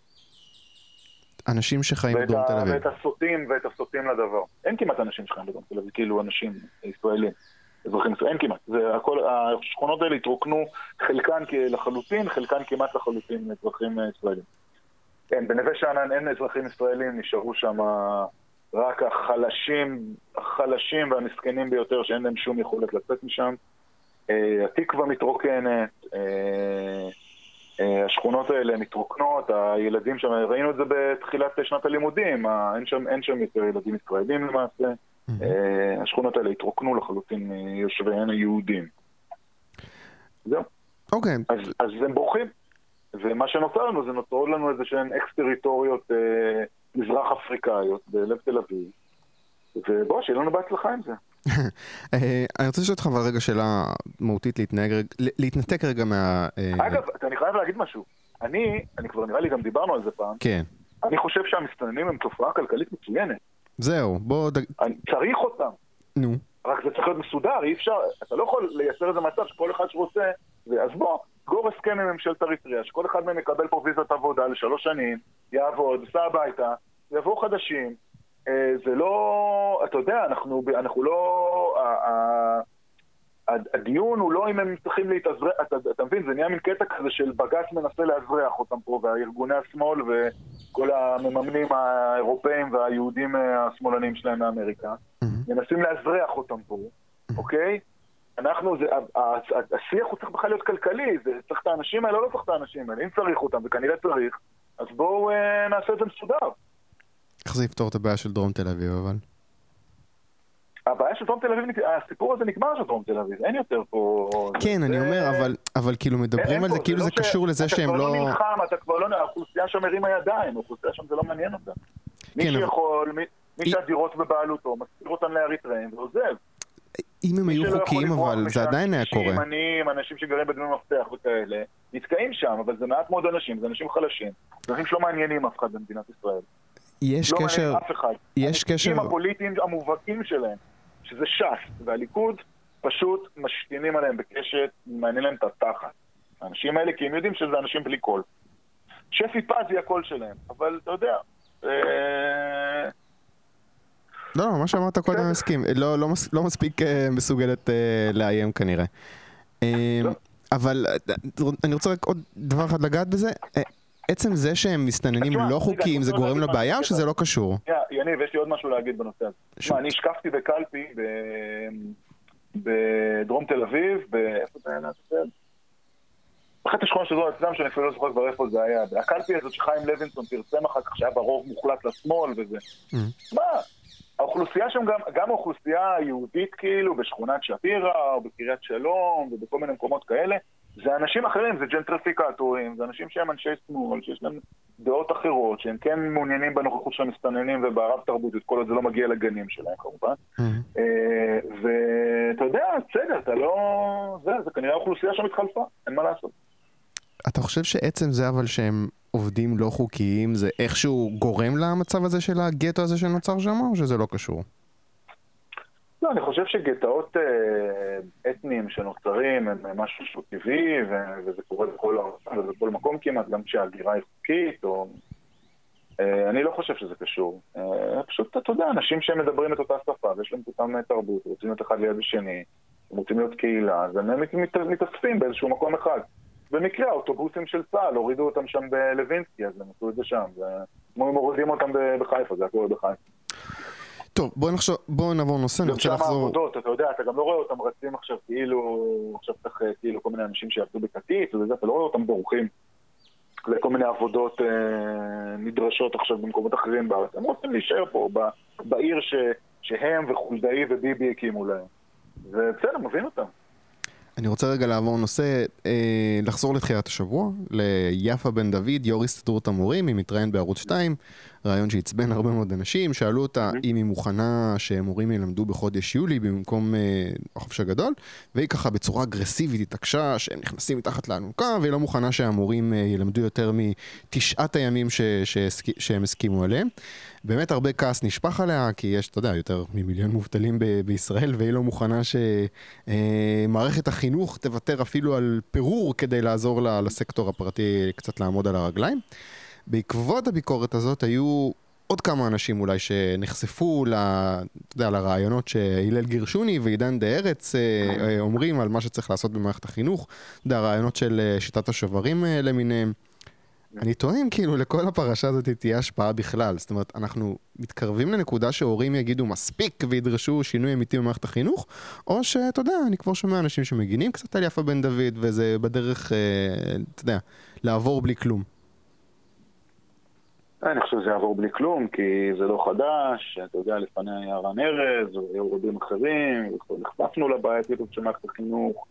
Speaker 1: אנשים שחיים בדרום תל אביב.
Speaker 2: ואת הסוטים ואת הסוטים לדבר. אין כמעט אנשים שחיים בדרום תל אביב, כאילו אנשים ישראלים, אזרחים ישראלים, אין כמעט. זה הכל, השכונות האלה התרוקנו, חלקן לחלוטין, חלקן כמעט לחלוטין אזרחים אה, ישראלים. כן, בנווה שאנן אין אזרחים ישראלים, נשארו שם רק החלשים, החלשים והמסכנים ביותר שאין להם שום יכולת לצאת משם. אה, התקווה מתרוקנת, אה, אה, השכונות האלה מתרוקנות, הילדים שם, ראינו את זה בתחילת שנת הלימודים, אין שם, אין שם יותר ילדים ישראלים למעשה, אה, השכונות האלה התרוקנו לחלוטין מיושביהן היהודים. זהו,
Speaker 1: אוקיי,
Speaker 2: אז, אז הם בורחים. ומה שנותר לנו זה נותרו לנו איזה שהן אקס טריטוריות אה, מזרח אפריקאיות בלב תל אביב. ובוא, שיהיה לנו בהצלחה עם זה.
Speaker 1: אה, אני רוצה לשאול אותך אבל רגע שאלה מהותית להתנהג, להתנתק רגע מה... אה,
Speaker 2: אגב, אני חייב להגיד משהו. אני, אני כבר נראה לי גם דיברנו על זה פעם,
Speaker 1: כן,
Speaker 2: אני חושב שהמסתננים הם תופעה כלכלית מצוינת.
Speaker 1: זהו, בוא...
Speaker 2: אני צריך אותם.
Speaker 1: נו.
Speaker 2: רק זה צריך להיות מסודר, אי אפשר, אתה לא יכול לייצר איזה מצב שכל אחד שרוצה, אז בוא, סגור הסכם עם ממשלת אריתריאה, שכל אחד מהם יקבל פה ויזת עבודה לשלוש שנים, יעבוד, ייסע הביתה, יבואו חדשים. אה, זה לא, אתה יודע, אנחנו, אנחנו לא, הדיון הוא לא אם הם צריכים להתאזרח, אתה, אתה מבין, זה נהיה מין קטע כזה של בג"ץ מנסה לאזרח אותם פה, והארגוני השמאל וכל המממנים האירופאים והיהודים אה, השמאלנים שלהם מאמריקה. מנסים לאזרח אותם פה, אוקיי? אנחנו, זה, השיח הוא צריך בכלל להיות כלכלי, זה צריך את האנשים האלה, לא צריך את האנשים האלה, אם צריך אותם, וכנראה צריך, אז בואו אה, נעשה את זה מסודר.
Speaker 1: איך זה יפתור את הבעיה של דרום תל אביב אבל?
Speaker 2: הבעיה של דרום תל אביב, הסיפור הזה נגמר של דרום תל אביב, אין יותר פה...
Speaker 1: כן, אני
Speaker 2: זה-
Speaker 1: אומר, אבל, אבל כאילו מדברים על
Speaker 2: פה,
Speaker 1: זה כאילו
Speaker 2: לא
Speaker 1: זה
Speaker 2: ש-
Speaker 1: קשור לזה שהם
Speaker 2: אתה כבר
Speaker 1: לא...
Speaker 2: לא נלחם, אתה כבר לא... האוכלוסייה שם הרימה ידיים, האוכלוסייה שם זה לא מעניין אותה. מי
Speaker 1: כן, אבל-
Speaker 2: שיכול, מי- מי
Speaker 1: היא-
Speaker 2: שהדירות בבעלותו, מסתיר אותן לאריתריאים ועוזב.
Speaker 1: אם הם היו חוקיים, אבל זה עדיין היה קורה.
Speaker 2: עניים, אנשים שגרים בדמי מפתח וכאלה, נתקעים שם, אבל זה מעט מאוד אנשים, זה אנשים חלשים. זה אנשים שלא מעניינים אף אחד במדינת ישראל.
Speaker 1: יש
Speaker 2: לא
Speaker 1: קשר,
Speaker 2: מעניין אף אחד.
Speaker 1: יש קשר,
Speaker 2: הנציגים הפוליטיים המובהקים שלהם, שזה ש"ס והליכוד, פשוט משתינים עליהם בקשת, מעניין להם את התחת. האנשים האלה, כי הם יודעים שזה אנשים בלי קול. שפי פז היא הקול שלהם, אבל אתה יודע, אה,
Speaker 1: לא, לא, מה שאמרת קודם
Speaker 2: בסדר.
Speaker 1: מסכים, לא, לא, מס- לא מספיק אה, מסוגלת אה, לאיים כנראה. אה,
Speaker 2: לא.
Speaker 1: אבל אה, אני רוצה רק עוד דבר אחד לגעת בזה, אה, עצם זה שהם מסתננים לא חוקיים
Speaker 2: אני
Speaker 1: זה גורם לבעיה או שזה לא קשור?
Speaker 2: יניב, יש לי עוד משהו להגיד בנושא הזה. אני השקפתי בקלפי בדרום תל אביב, איפה זה היה? אחת השכונות שזו אצלם, שאני אפילו לא זוכר כבר איפה זה היה. הקלפי הזאת שחיים לוינסון פרסם אחר כך, שהיה ברוב מוחלט לשמאל וזה.
Speaker 1: Mm.
Speaker 2: מה? האוכלוסייה שם גם, גם האוכלוסייה היהודית כאילו, בשכונת שפירא, או בקריית שלום, ובכל מיני מקומות כאלה, זה אנשים אחרים, זה ג'נטריפיקטורים, זה אנשים שהם אנשי שמאל, שיש להם דעות אחרות, שהם כן מעוניינים בנוכחות של המסתננים וברב תרבותיות, כל עוד זה לא מגיע לגנים שלהם כמובן.
Speaker 1: אה,
Speaker 2: אה, ואתה יודע, בסדר, אתה לא... זה, זה כנראה האוכלוסייה שם התחלפה, אין מה לעשות.
Speaker 1: אתה חושב שעצם זה אבל שהם עובדים לא חוקיים זה איכשהו גורם למצב הזה של הגטו הזה שנוצר שם או שזה לא קשור?
Speaker 2: לא, אני חושב שגטאות אה, אתניים שנוצרים הם משהו שהוא טבעי, ו- וזה קורה בכל ובכל מקום כמעט, גם כשההגירה היא חוקית, או... אה, אני לא חושב שזה קשור. אה, פשוט, אתה יודע, אנשים שמדברים את אותה שפה ויש להם את אותה תרבות, רוצים להיות אחד ליד השני, רוצים להיות קהילה, אז הם מת- מת- מתאספים באיזשהו מקום אחד. במקרה, האוטובוסים של צה"ל, הורידו אותם שם בלווינסקי, אז הם עשו את זה שם. זה... כמו אם מורידים אותם בחיפה, זה הכל בחיפה.
Speaker 1: טוב בוא נחשוב, בוא נעבור נושא, אני
Speaker 2: גם
Speaker 1: רוצה
Speaker 2: שם
Speaker 1: לחזור,
Speaker 2: העבודות, אתה יודע, אתה גם לא רואה אותם רצים עכשיו כאילו, עכשיו צריך אה, כאילו כל מיני אנשים שיעבדו בקטיף וזה, אתה לא רואה אותם בורחים לכל מיני עבודות אה, נדרשות עכשיו במקומות אחרים בארץ. הם רוצים להישאר פה, ב, בעיר ש, שהם וחולדאי וביבי הקימו להם. ובסדר, מבין אותם.
Speaker 1: אני רוצה רגע לעבור נושא, אה, לחזור לתחילת השבוע, ליפה בן דוד, יו"ר הסתדרות המורים, היא מתראיינת בערוץ 2, רעיון שעצבן הרבה מאוד אנשים, שאלו אותה אם היא מוכנה שמורים ילמדו בחודש יולי במקום אה, החופש הגדול, והיא ככה בצורה אגרסיבית התעקשה שהם נכנסים מתחת לאלונקה, והיא לא מוכנה שהמורים אה, ילמדו יותר מתשעת הימים ש, שהם הסכימו עליהם. באמת הרבה כעס נשפך עליה, כי יש, אתה יודע, יותר ממיליון מובטלים ב- בישראל, והיא לא מוכנה שמערכת החינוך תוותר אפילו על פירור כדי לעזור לה- לסקטור הפרטי קצת לעמוד על הרגליים. בעקבות הביקורת הזאת היו עוד כמה אנשים אולי שנחשפו ל, אתה יודע, לרעיונות שהלל גרשוני ועידן דה ארץ אה, אה, אומרים על מה שצריך לעשות במערכת החינוך, אתה יודע, הרעיונות של אה, שיטת השוברים אה, למיניהם. אני טוען כאילו לכל הפרשה הזאת תהיה השפעה בכלל. זאת אומרת, אנחנו מתקרבים לנקודה שהורים יגידו מספיק וידרשו שינוי אמיתי במערכת החינוך, או שאתה יודע, אני כבר שומע אנשים שמגינים קצת על יפה בן דוד, וזה בדרך, אה, אתה יודע, לעבור בלי כלום.
Speaker 2: אני חושב שזה יעבור בלי כלום, כי זה לא חדש, אתה יודע, לפניה היה רן ארז, והיו רבים אחרים, נחשפנו לבעייתיות של מערכת החינוך,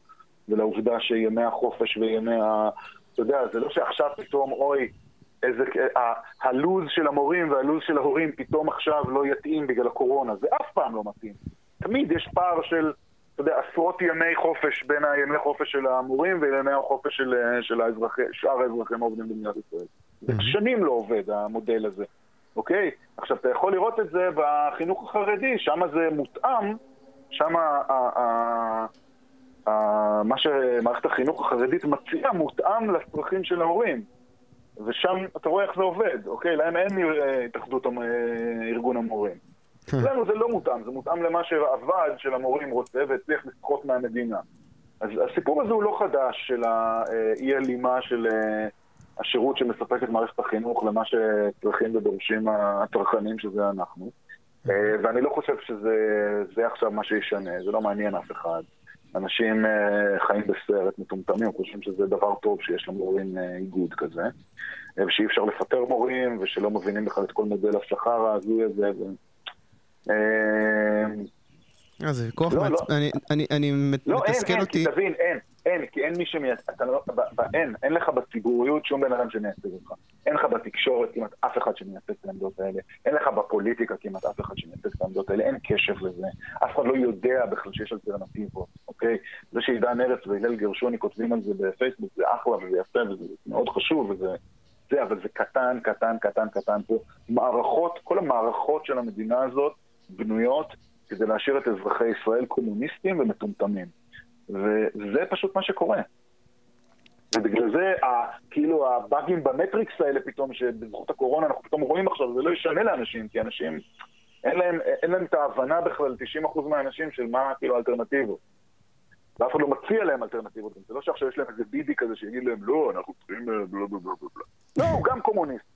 Speaker 2: ולעובדה שימי החופש וימי. אתה יודע, זה לא שעכשיו פתאום, אוי, איזה... ה- הלו"ז של המורים והלו"ז של ההורים פתאום עכשיו לא יתאים בגלל הקורונה, זה אף פעם לא מתאים. תמיד יש פער של, אתה יודע, עשרות ימי חופש בין הימי חופש של המורים וימי החופש של, של האזרחי, שאר האזרחים העובדים במדינת ישראל. זה שנים לא עובד, המודל הזה, אוקיי? עכשיו, אתה יכול לראות את זה בחינוך החרדי, שם זה מותאם, שם מה שמערכת החינוך החרדית מציעה מותאם לצרכים של ההורים. ושם אתה רואה איך זה עובד, אוקיי? להם אין אה, התאחדות אה, ארגון המורים. אצלנו זה לא מותאם, זה מותאם למה שהוועד של המורים רוצה והצליח לסחוט מהמדינה. אז הסיפור הזה הוא לא חדש של האי הלימה של אה, השירות שמספקת מערכת החינוך למה שצריכים ודורשים הצרכנים, שזה אנחנו. אה, ואני לא חושב שזה זה עכשיו מה שישנה, זה לא מעניין אף אחד. אנשים אה, חיים בסרט מטומטמים, חושבים שזה דבר טוב שיש למורים אה, איגוד כזה, אה, ושאי אפשר לפטר מורים, ושלא מבינים בכלל את כל מודל השכר ההזוי הזה. ו... אה,
Speaker 1: אה, זה ויכוח לא, לא. אני
Speaker 2: לא, מתסכל אותי. לא, אין, אין, כי תבין, אין. אין, כי אין מי שמייצג, לא, אין, אין לך בציבוריות שום בן אדם שמייצג אותך. אין לך בתקשורת כמעט אף אחד שמייצג את העמדות האלה. אין לך בפוליטיקה כמעט אף אחד שמייצג את העמדות האלה. אין קשב לזה. אף אחד לא יודע בכלל שיש אלטרנטיבות, אוקיי? זה שעידן ארץ והלל גרשוני כותבים על זה בפייסבוק זה אחלה וזה יפה וזה מאוד חשוב וזה... זה, אבל זה קטן, קטן, קטן, קטן פה. מערכות, כל המערכות של המדינה הזאת בנויות כדי להשאיר את אזרחי ישראל קומוניסטים ומטומטמים. וזה פשוט מה שקורה. ובגלל זה, ה, כאילו, הבאגים במטריקס האלה פתאום, שבזכות הקורונה אנחנו פתאום רואים עכשיו, זה לא ישנה לאנשים, כי אנשים, אין להם, אין להם את ההבנה בכלל, 90% מהאנשים, של מה כאילו האלטרנטיבות. ואף אחד לא מציע להם אלטרנטיבות. זה לא שעכשיו יש להם איזה ביבי כזה שיגיד להם, לא, אנחנו צריכים בלה בלה בלה בלה. לא, הוא גם קומוניסט.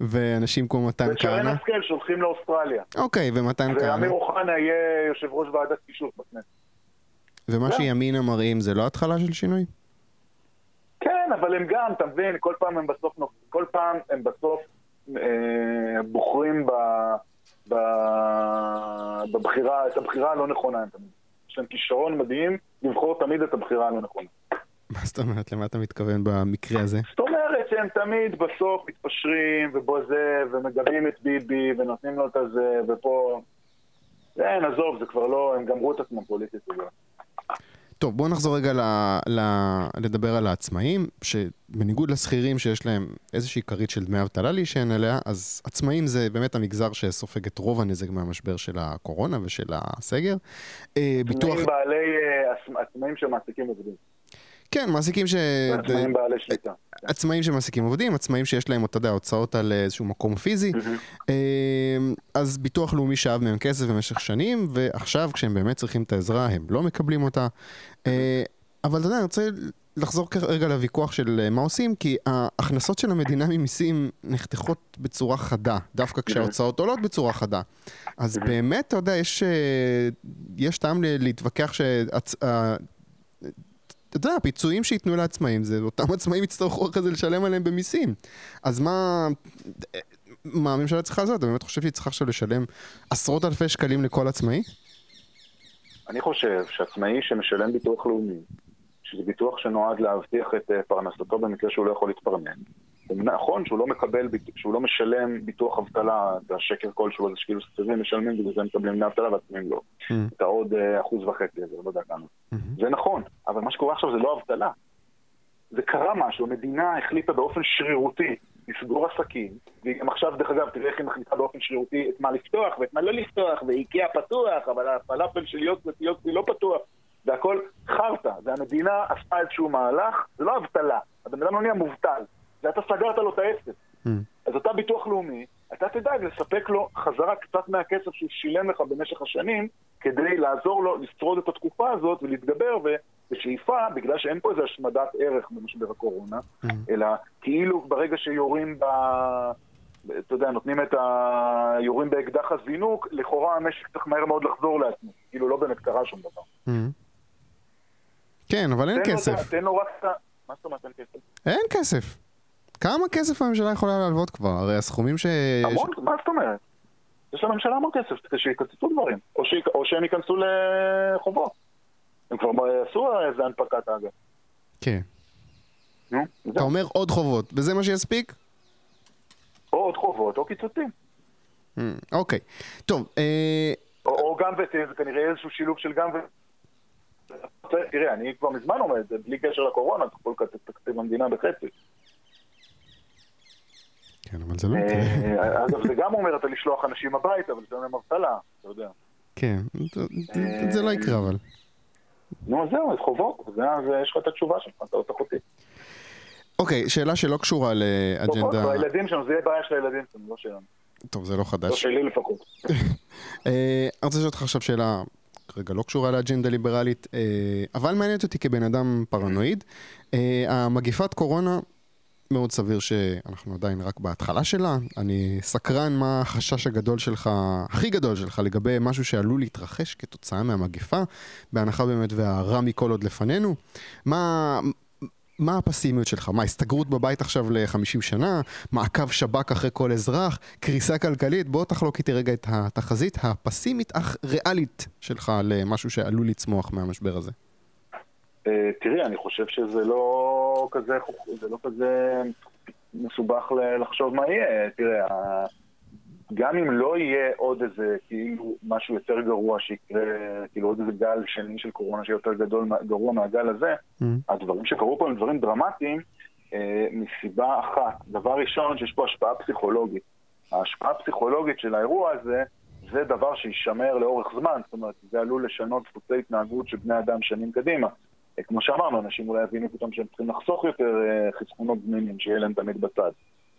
Speaker 1: ואנשים כמו מתן כהנא?
Speaker 2: ושרן השכל שולחים לאוסטרליה.
Speaker 1: אוקיי, ומתן כהנא?
Speaker 2: ואמיר אוחנה יהיה יושב ראש ועדת קישוט בכנסת.
Speaker 1: ומה שימינה מראים זה לא התחלה של שינוי?
Speaker 2: כן, אבל הם גם, אתה מבין, כל פעם הם בסוף, כל פעם הם בסוף אה, בוחרים ב, ב, בבחירה, את הבחירה הלא נכונה, הם תמיד. יש להם כישרון מדהים לבחור תמיד את הבחירה הלא נכונה.
Speaker 1: מה זאת אומרת? למה אתה מתכוון במקרה הזה?
Speaker 2: זאת שהם תמיד בסוף מתפשרים, ובו זה, ומגבים את ביבי, ונותנים לו את הזה, ופה... אין, עזוב, זה כבר לא, הם גמרו את עצמם פוליטית.
Speaker 1: טוב, בואו נחזור רגע ל, ל, לדבר על העצמאים, שבניגוד לשכירים שיש להם איזושהי כרית של דמי אבטלה להישען עליה, אז עצמאים זה באמת המגזר שסופג את רוב הנזק מהמשבר של הקורונה ושל הסגר.
Speaker 2: אה, ביטוח... בעלי, אה, עצמאים שמעסיקים עובדים.
Speaker 1: כן, מעסיקים ש...
Speaker 2: עצמאים בעלי שליטה.
Speaker 1: עצמאים שמעסיקים עובדים, עצמאים שיש להם, אתה יודע, הוצאות על איזשהו מקום פיזי. אמ, אז ביטוח לאומי שאב מהם כסף במשך שנים, ועכשיו כשהם באמת צריכים את העזרה, הם לא מקבלים אותה. אה, אבל אתה יודע, אני רוצה לחזור רגע לוויכוח של אה, מה עושים, כי ההכנסות של המדינה ממיסים נחתכות בצורה חדה, דווקא כשההוצאות עולות בצורה חדה. אז באמת, אתה יודע, יש, אה, יש טעם להתווכח אתה יודע, הפיצויים שייתנו לעצמאים, זה אותם עצמאים יצטרכו אחרי זה לשלם עליהם במיסים. אז מה... מה הממשלה צריכה לעשות? אתה באמת חושב שהיא צריכה עכשיו לשלם עשרות אלפי שקלים לכל עצמאי?
Speaker 2: אני חושב שעצמאי שמשלם ביטוח לאומי, שזה ביטוח שנועד להבטיח את אה, פרנסתו במקרה שהוא לא יכול להתפרנן, נכון שהוא לא מקבל, שהוא לא משלם ביטוח אבטלה, זה השקר כלשהו, זה שכאילו שכירים משלמים בגלל זה מקבלים דמי אבטלה ועצמאים לא. Mm. את העוד אה, אחוז וחצי הזה, לא יודע כמה. Mm-hmm. זה נכון, אבל מה שקורה עכשיו זה לא אבטלה. זה קרה משהו, המדינה החליטה באופן שרירותי לסגור עסקים, והיא גם עכשיו, דרך אגב, תראה איך היא מחליטה באופן שרירותי את מה לפתוח ואת מה לא לפתוח, ואיקאה פתוח, אבל הפלאפל של יוסי לא פתוח, והכל חרטא, והמדינה עשתה איזשהו מהלך, זה לא אבטלה, הבן אדם לא נהיה מובטל. ואתה סגרת לו את העסק. Mm. אז אתה ביטוח לאומי, אתה תדאג לספק לו חזרה קצת מהכסף שהוא שילם לך במשך השנים, כדי לעזור לו לשרוד את התקופה הזאת ולהתגבר, ובשאיפה, בגלל שאין פה איזה השמדת ערך במשבר הקורונה, mm. אלא כאילו ברגע שיורים ב... אתה יודע, נותנים את ה... יורים באקדח הזינוק, לכאורה המשק צריך מהר מאוד לחזור לעצמו. כאילו לא באמת קרה שום דבר. Mm.
Speaker 1: כן, אבל אין כסף.
Speaker 2: תן לו רק את ה... מה זאת אומרת אין כסף?
Speaker 1: אין כסף. כמה כסף הממשלה יכולה להלוות כבר? הרי הסכומים ש...
Speaker 2: המון, מה זאת אומרת? יש לממשלה המון כסף, שיקצצו דברים, או, ש... או שהם ייכנסו לחובות. הם כבר עשו איזה הנפקת אגב.
Speaker 1: כן. נו, אתה אומר עוד חובות, וזה מה שיספיק?
Speaker 2: או עוד חובות או קיצוצים.
Speaker 1: Mm, אוקיי, טוב. אה...
Speaker 2: או, או גם, וזה כנראה איזשהו שילוב של גם ו... תראה, אני כבר מזמן אומר את זה, בלי קשר לקורונה, אתה יכול לקצץ תקציב המדינה בחצי.
Speaker 1: כן, אבל זה לא
Speaker 2: יקרה. אה, אגב, זה גם אומר אתה לשלוח אנשים הביתה, אבל זה אומר אבטלה, אתה יודע.
Speaker 1: כן, זה לא יקרה אבל.
Speaker 2: נו, זהו, אז חובות, יש לך את התשובה שלך, אתה לא אותי.
Speaker 1: אוקיי, שאלה שלא קשורה לאג'נדה...
Speaker 2: טוב, הילדים שלנו, זה יהיה בעיה של הילדים שלנו, לא שלנו.
Speaker 1: טוב, זה לא חדש.
Speaker 2: לא שלי לפחות.
Speaker 1: אה, אני רוצה לשאול אותך עכשיו שאלה, כרגע לא קשורה לאג'נדה ליברלית, אה, אבל מעניינת אותי כבן אדם פרנואיד. המגפת קורונה מאוד סביר שאנחנו עדיין רק בהתחלה שלה. אני סקרן מה החשש הגדול שלך, הכי גדול שלך, לגבי משהו שעלול להתרחש כתוצאה מהמגפה, בהנחה באמת והרע מכל עוד לפנינו. מה, מה הפסימיות שלך? מה, הסתגרות בבית עכשיו ל-50 שנה? מעקב שב"כ אחרי כל אזרח? קריסה כלכלית? בוא תחלוק איתי רגע את התחזית הפסימית אך ריאלית שלך למשהו שעלול לצמוח מהמשבר הזה.
Speaker 2: אה, תראי, אני חושב שזה לא כזה, זה לא כזה מסובך לחשוב מה יהיה. תראה, גם אם לא יהיה עוד איזה, כאילו, משהו יותר גרוע שיקרה, כאילו עוד איזה גל שני של קורונה שיהיה יותר גדול, גרוע מהגל הזה, mm-hmm. הדברים שקרו פה הם דברים דרמטיים אה, מסיבה אחת. דבר ראשון, שיש פה השפעה פסיכולוגית. ההשפעה הפסיכולוגית של האירוע הזה, זה דבר שישמר לאורך זמן, זאת אומרת, זה עלול לשנות דפוסי התנהגות של בני אדם שנים קדימה. כמו שאמרנו, אנשים אולי יבינו פתאום שהם צריכים לחסוך יותר אה, חסכונות זמינים, שיהיה להם תמיד בצד.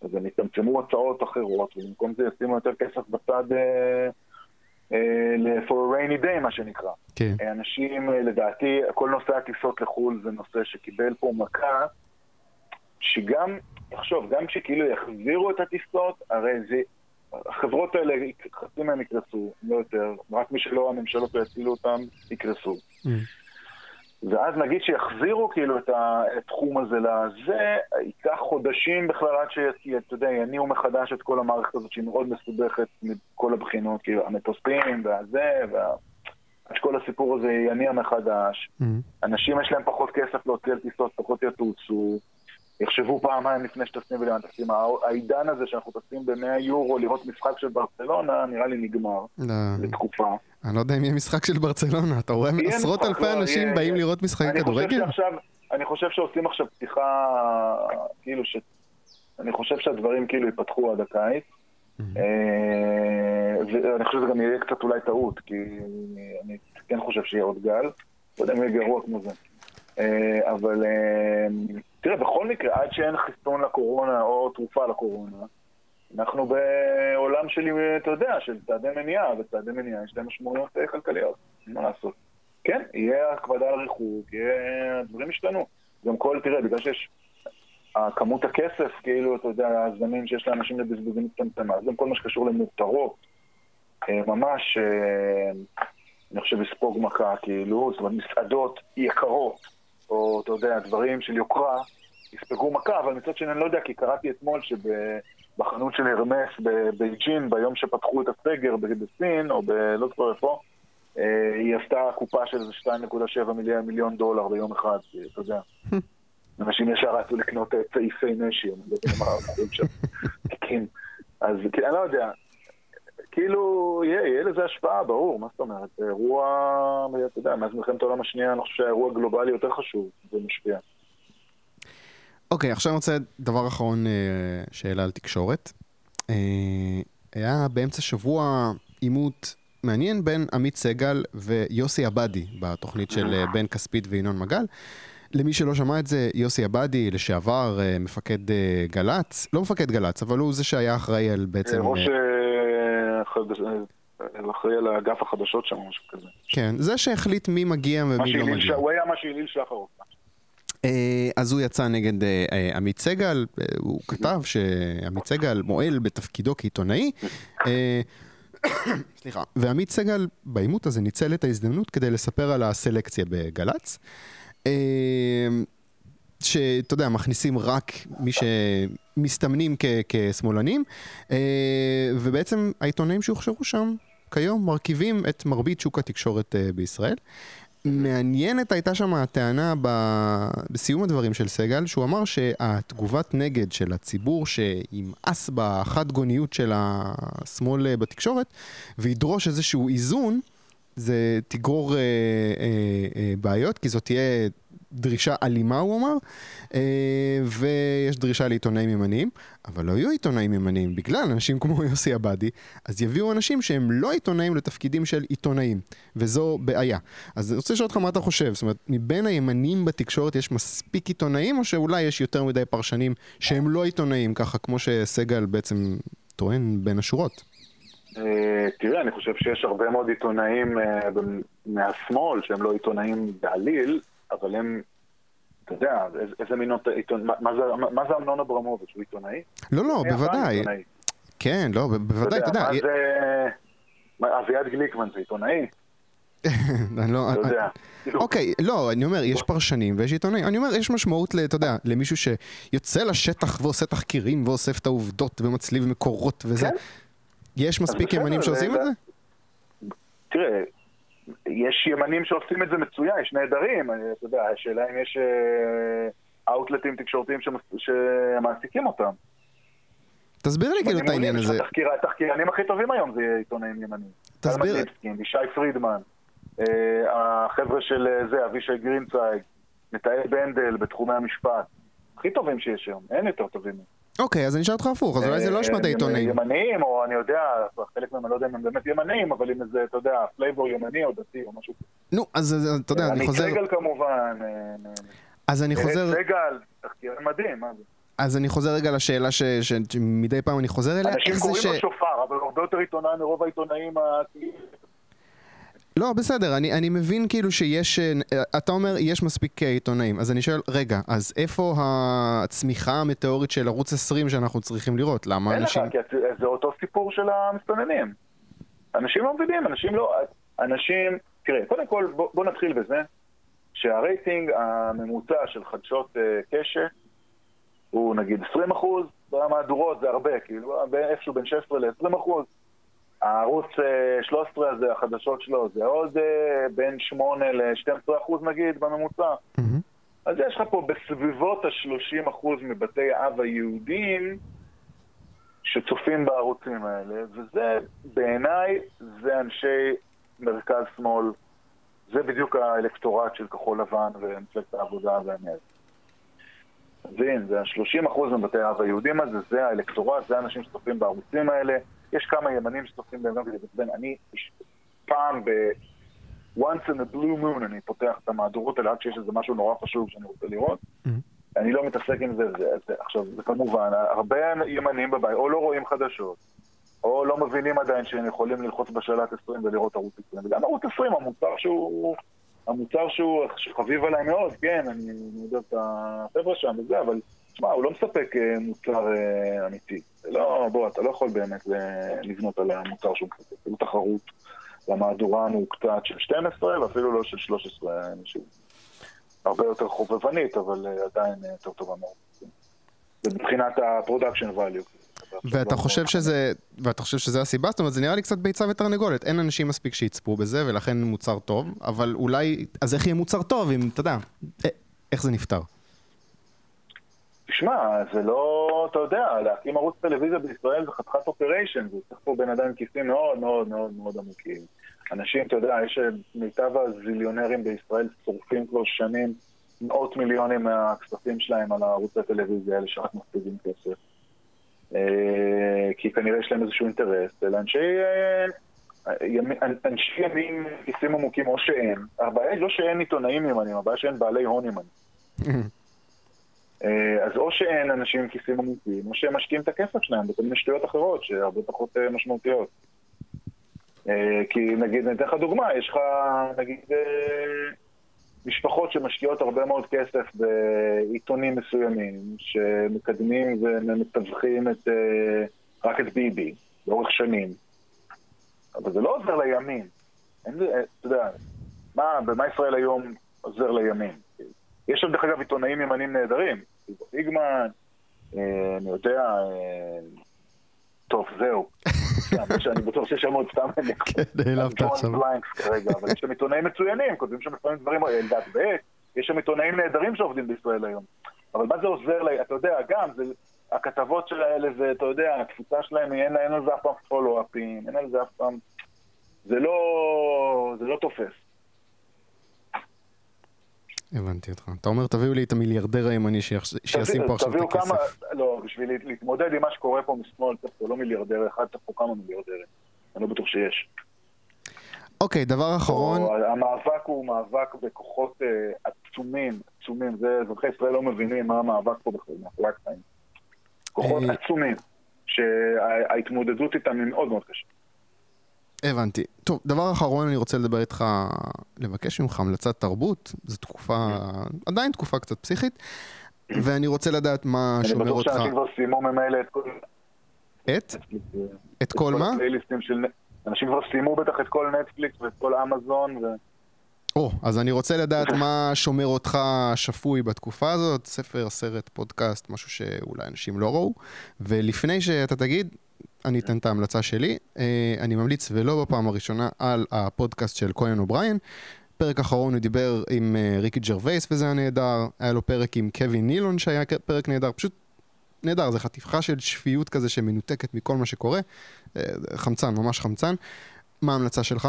Speaker 2: אז הם יצמצמו הצעות אחרות, ובמקום זה ישימו יותר כסף בצד אה, אה, for a rainy day, מה שנקרא. כן. אנשים, לדעתי, כל נושא הטיסות לחו"ל זה נושא שקיבל פה מכה, שגם, תחשוב, גם כשכאילו יחזירו את הטיסות, הרי זה... החברות האלה, חצי מהם יקרסו, לא יותר, רק מי שלא הממשלות לא יצילו אותם, יקרסו. Mm. ואז נגיד שיחזירו כאילו את התחום הזה לזה, ייקח חודשים בכלל עד שאתה יודע, יניעו מחדש את כל המערכת הזאת שהיא מאוד מסובכת מכל הבחינות, כאילו המטוסים והזה, וה... שכל הסיפור הזה יניע מחדש. Mm-hmm. אנשים יש להם פחות כסף להוציא על טיסות, פחות יטוסו. יחשבו פעמיים לפני שטסים ולאן טסים. העידן הזה שאנחנו טסים ב-100 יורו לראות משחק של ברצלונה, נראה לי נגמר. לא. לתקופה.
Speaker 1: אני לא יודע אם יהיה משחק של ברצלונה, אתה רואה עשרות אלפי לא, אנשים יהיה, באים יהיה. לראות משחקי כדורגל?
Speaker 2: אני חושב שעושים עכשיו פתיחה, כאילו ש... אני חושב שהדברים כאילו ייפתחו עד הקיץ. אה, ואני חושב שזה גם יהיה קצת אולי טעות, כי אני כן חושב שיהיה עוד גל. לא יודע אם יהיה גרוע כמו זה. אה, אבל אה, תראה, בכל מקרה, עד שאין חיסון לקורונה או תרופה לקורונה, אנחנו בעולם של, אתה יודע, של צעדי מניעה, וצעדי מניעה יש להם משמעויות אה, כלכליות, אין מה לעשות. כן, יהיה הקפדה על ריחוק, יהיה... הדברים ישתנו. גם כל, תראה, בגלל שיש... כמות הכסף, כאילו, אתה יודע, הזמנים שיש לאנשים לבזבוזים מצטמצמה, אז גם כל מה שקשור למותרות, ממש, אני חושב, לספוג מכה, כאילו, זאת אומרת, מסעדות יקרות. או אתה יודע, דברים של יוקרה, יספגו מכה, אבל מצד שני אני לא יודע, כי קראתי אתמול שבחנות של הרמס בבייג'ין, ביום שפתחו את הסגר בסין, או ב... לא זוכר איפה, אה, היא עשתה קופה של 2.7 מיליון, מיליון דולר ביום אחד, אתה יודע. אנשים ישר רצו לקנות צעיפי נשי, אני לא יודע מה אנחנו שם. כן. אז אני לא יודע, כאילו, יהיה, יהיה לזה השפעה, ברור, מה זאת אומרת? זה אירוע, אתה יודע, מאז מלחמת העולם השנייה, אני חושב שהאירוע הגלובלי יותר חשוב, זה משפיע.
Speaker 1: אוקיי, okay, עכשיו אני רוצה דבר אחרון אה, שאלה על תקשורת. אה, היה באמצע שבוע עימות מעניין בין עמית סגל ויוסי עבאדי בתוכנית של אה, בן כספית וינון מגל. למי שלא שמע את זה, יוסי עבאדי, לשעבר מפקד גל"צ, לא מפקד גל"צ, אבל הוא זה שהיה אחראי על בעצם...
Speaker 2: ראש אחראי על אגף החדשות שם, משהו כזה.
Speaker 1: כן, זה שהחליט מי מגיע ומי לא מגיע.
Speaker 2: הוא היה מה שהעליל שחר אופן.
Speaker 1: אה, אז הוא יצא נגד אה, אה, עמית סגל, הוא כתב שעמית סגל מועל בתפקידו כעיתונאי. סליחה. ועמית סגל בעימות הזה ניצל את ההזדמנות כדי לספר על הסלקציה בגל"צ. שאתה יודע, מכניסים רק מי שמסתמנים כשמאלנים, ובעצם העיתונאים שהוכשרו שם כיום מרכיבים את מרבית שוק התקשורת בישראל. מעניינת הייתה שם הטענה ב... בסיום הדברים של סגל, שהוא אמר שהתגובת נגד של הציבור שימאס בחד גוניות של השמאל בתקשורת וידרוש איזשהו איזון, זה תגרור אה, אה, אה, בעיות, כי זאת תהיה דרישה אלימה, הוא אמר, אה, ויש דרישה לעיתונאים ימניים, אבל לא יהיו עיתונאים ימניים בגלל אנשים כמו יוסי עבאדי, אז יביאו אנשים שהם לא עיתונאים לתפקידים של עיתונאים, וזו בעיה. אז אני רוצה לשאול אותך מה אתה חושב, זאת אומרת, מבין הימנים בתקשורת יש מספיק עיתונאים, או שאולי יש יותר מדי פרשנים שהם לא עיתונאים, ככה כמו שסגל בעצם טוען בין השורות?
Speaker 2: אה, תראה, אני חושב שיש הרבה מאוד עיתונאים אה, מהשמאל שהם לא עיתונאים בעליל, אבל הם, אתה יודע, איזה מין עיתונאי, מה זה אמנון אברמוביץ', הוא עיתונאי?
Speaker 1: לא, לא, בוודאי. כן, לא, בוודאי, אתה יודע.
Speaker 2: אביעד גליקמן זה עיתונאי?
Speaker 1: אני לא...
Speaker 2: אתה יודע.
Speaker 1: אוקיי, לא, אני אומר, יש פרשנים ויש עיתונאים. אני אומר, יש משמעות, אתה יודע, למישהו שיוצא לשטח ועושה תחקירים ואוסף את העובדות ומצליב מקורות וזה.
Speaker 2: כן.
Speaker 1: יש מספיק ימנים שעושים
Speaker 2: זה-
Speaker 1: את זה?
Speaker 2: תראה, יש ימנים שעושים את זה מצוין, יש נהדרים, אני- אתה יודע, השאלה אם יש אה, אאוטלטים תקשורתיים שמס- שמעסיקים אותם.
Speaker 1: תסביר לי כאילו את העניין הזה.
Speaker 2: תחקיר- התחקירנים הכי טובים היום זה עיתונאים ימנים.
Speaker 1: תסביר.
Speaker 2: ישי פרידמן, אה, החבר'ה של אה, זה, אבישי גרינצייג, נתאל בנדל בתחומי המשפט. הכי טובים שיש היום, אין יותר טובים.
Speaker 1: אוקיי, אז אני אשאל אותך הפוך, אז אולי זה לא אשמת
Speaker 2: אה,
Speaker 1: העיתונאים.
Speaker 2: ימניים, או אני יודע, חלק מהם אני לא יודע אם הם באמת ימניים, אבל אם איזה, אתה יודע, flavor ימני או דתי או משהו.
Speaker 1: נו, אז אתה יודע, אני
Speaker 2: עמית
Speaker 1: חוזר...
Speaker 2: סגל כמובן, אה,
Speaker 1: אז אני חוזר...
Speaker 2: סגל, תחקיר מדהים, מה זה?
Speaker 1: אז אני חוזר רגע לשאלה ש- שמדי פעם אני חוזר אליה,
Speaker 2: אנשים
Speaker 1: זה
Speaker 2: קוראים. לו שופר, אבל הרבה יותר עיתונאי מרוב העיתונאים.
Speaker 1: לא, בסדר, אני, אני מבין כאילו שיש... אה, אתה אומר, יש מספיק אה, עיתונאים, אז אני שואל, רגע, אז איפה הצמיחה המטאורית של ערוץ 20 שאנחנו צריכים לראות? למה
Speaker 2: אין לך,
Speaker 1: אנשים...
Speaker 2: כי זה אותו סיפור של המסתננים. אנשים לא מבינים, אנשים לא... אנשים... תראה, קודם כל, בוא, בוא נתחיל בזה שהרייטינג הממוצע של חדשות אה, קשת הוא נגיד 20 אחוז, במהדורות זה הרבה, כאילו, איפשהו בין 16 ל-20 אחוז. הערוץ אה, 13 הזה, החדשות שלו, זה עוד אה, בין 8 ל-12 אחוז נגיד, בממוצע.
Speaker 1: מהמם.
Speaker 2: אז יש לך פה בסביבות ה-30% מבתי האב היהודים שצופים בערוצים האלה, וזה בעיניי, זה אנשי מרכז-שמאל, זה בדיוק האלקטורט של כחול לבן ומפלגת העבודה והמרץ. מבין, זה ה-30% מבתי האב היהודים הזה, זה האלקטורט, זה האנשים שצופים בערוצים האלה. יש כמה ימנים שצופים בהם גם כדי להתעצבן. אני פעם ב... once in a blue moon אני פותח את המהדורות האלה עד שיש איזה משהו נורא חשוב שאני רוצה לראות.
Speaker 1: מהמם.
Speaker 2: אני לא מתעסק עם זה, זה, זה עכשיו, זה כמובן, הרבה ימנים בבית, או לא רואים חדשות, או לא מבינים עדיין שהם יכולים ללחוץ בשלט 20 ולראות ערוץ 20. וגם ערוץ 20, המוצר שהוא, המוצר שהוא, שחביב עליי מאוד, כן, אני, יודע את החבר'ה שם וזה, אבל, תשמע, הוא לא מספק אה, מוצר אה, אמיתי. לא, בוא, אתה לא יכול באמת אה, לבנות על המוצר שהוא מספק, זה לא תחרות למהדורה המוקטעת של 12, ואפילו לא של 13 אנשים. הרבה יותר חובבנית, אבל עדיין יותר טובה מאוד. זה מבחינת ה-production value.
Speaker 1: ואתה חושב שזה, ואתה חושב שזה הסיבה? זאת אומרת, זה נראה לי קצת ביצה ותרנגולת. אין אנשים מספיק שיצפו בזה, ולכן מוצר טוב, אבל אולי, אז איך יהיה מוצר טוב אם, אתה יודע, אה, איך זה נפתר?
Speaker 2: תשמע, זה לא, אתה יודע, להקים ערוץ טלוויזיה בישראל זה חתיכת אופריישן, זה צריך פה בן אדם עם כיסים מאוד מאוד מאוד מאוד עמוקים. אנשים, אתה יודע, יש מיטב הזיליונרים בישראל שורפים כבר שנים מאות מיליונים מהכספים שלהם על הערוצי הטלוויזיה האלה שרק מפסידים כסף. אה, כי כנראה יש להם איזשהו אינטרס, אלא אנשי, אה, אנשי ימין כיסים עמוקים או שאין. הבעיה היא לא שאין עיתונאים ימנים, הבעיה שאין בעלי הון ימנים. אה, אז או שאין אנשים עם כיסים עמוקים, או שהם משקיעים את הכסף שלהם בכל מיני שטויות אחרות שהרבה פחות משמעותיות. כי נגיד, אני אתן לך דוגמה, יש לך נגיד משפחות שמשקיעות הרבה מאוד כסף בעיתונים מסוימים, שמקדמים ומתווכים את, אה, רק את ביבי לאורך שנים. אבל זה לא עוזר לימין. אין, אה, אתה יודע, מה, במה ישראל היום עוזר לימין? יש שם דרך אגב עיתונאים ימנים נהדרים, פיגמן, אה, אני יודע, אה, טוב, זהו. סתם, אני בטוח שיש שם עוד סתם,
Speaker 1: כן.
Speaker 2: בליינקס כרגע, אבל יש שם עיתונאים מצוינים, כותבים שם לפעמים דברים, אלדד ב', יש שם עיתונאים נהדרים שעובדים בישראל היום. אבל מה זה עוזר לי, אתה יודע, גם, זה, הכתבות של האלה זה, אתה יודע, התפוצה שלהם, אין אין על זה אף פעם פולו-אפים, אין על זה אף פעם, זה לא, זה לא תופס.
Speaker 1: הבנתי אותך. אתה אומר, תביאו לי את המיליארדר הימני שישים פה עכשיו את הכסף.
Speaker 2: לא, בשביל להתמודד עם מה שקורה פה משמאל, צריך פה לא מיליארדר אחד, צריך פה כמה מיליארדרים. אני לא בטוח שיש.
Speaker 1: אוקיי, דבר אחרון,
Speaker 2: המאבק הוא מאבק בכוחות אה, עצומים, עצומים. זה, אזרחי ישראל לא מבינים מה המאבק פה בכלל, מאחורי הקטעים. כוחות
Speaker 1: אה,
Speaker 2: עצומים, שההתמודדות איתם היא מאוד מאוד קשה.
Speaker 1: הבנתי. טוב, דבר אחרון אני רוצה לדבר איתך, לבקש ממך המלצת תרבות, זו תקופה, עדיין תקופה קצת פסיכית, ואני רוצה לדעת מה
Speaker 2: אני
Speaker 1: שומר
Speaker 2: בטוח
Speaker 1: אותך.
Speaker 2: שאנשים כבר סיימו ממילא את כל...
Speaker 1: את? את כל מה?
Speaker 2: אנשים כבר סיימו בטח את כל נטפליקס ואת כל אמזון, ו...
Speaker 1: או, אז אני רוצה לדעת מה שומר אותך שפוי בתקופה הזאת, ספר, סרט, פודקאסט, משהו שאולי אנשים לא ראו. ולפני שאתה תגיד, אני אתן את ההמלצה שלי. אה, אני ממליץ, ולא בפעם הראשונה, על הפודקאסט של קונאן אובריין. פרק אחרון הוא דיבר עם אה, ריקי ג'רווייס וזה היה נהדר, היה לו פרק עם קווין נילון שהיה פרק נהדר, פשוט נהדר, זה חתיכה של שפיות כזה שמנותקת מכל מה שקורה. אה, חמצן, ממש חמצן. מה ההמלצה שלך?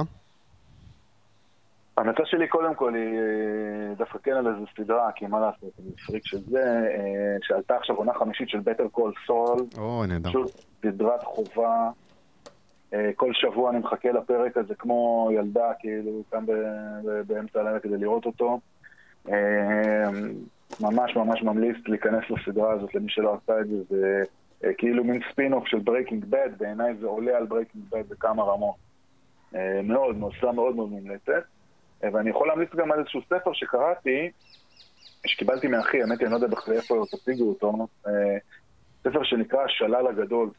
Speaker 2: ההמלצה שלי קודם כל היא אה, דווקא כן על איזה סדרה, כי מה לעשות, אני פריק של זה, אה, שעלתה עכשיו עונה חמישית של Better Call Saul.
Speaker 1: או, נהדר.
Speaker 2: פשוט סדרת חובה. אה, כל שבוע אני מחכה לפרק הזה כמו ילדה, כאילו, כאן באמצע הלילה כדי לראות אותו. ממש ממש ממליץ להיכנס לסדרה הזאת למי שלא עשה את זה, זה כאילו מין ספין-אוף של Breaking Bad, בעיניי זה עולה על Breaking Bad בכמה רמות. מאוד, מאוד, סדרה מאוד מאוד מומלצת. ואני יכול להמליץ גם על איזשהו ספר שקראתי, שקיבלתי מאחי, האמת היא, אני לא יודע בכלל איפה תציגו אותו, אה, ספר שנקרא השלל הגדול.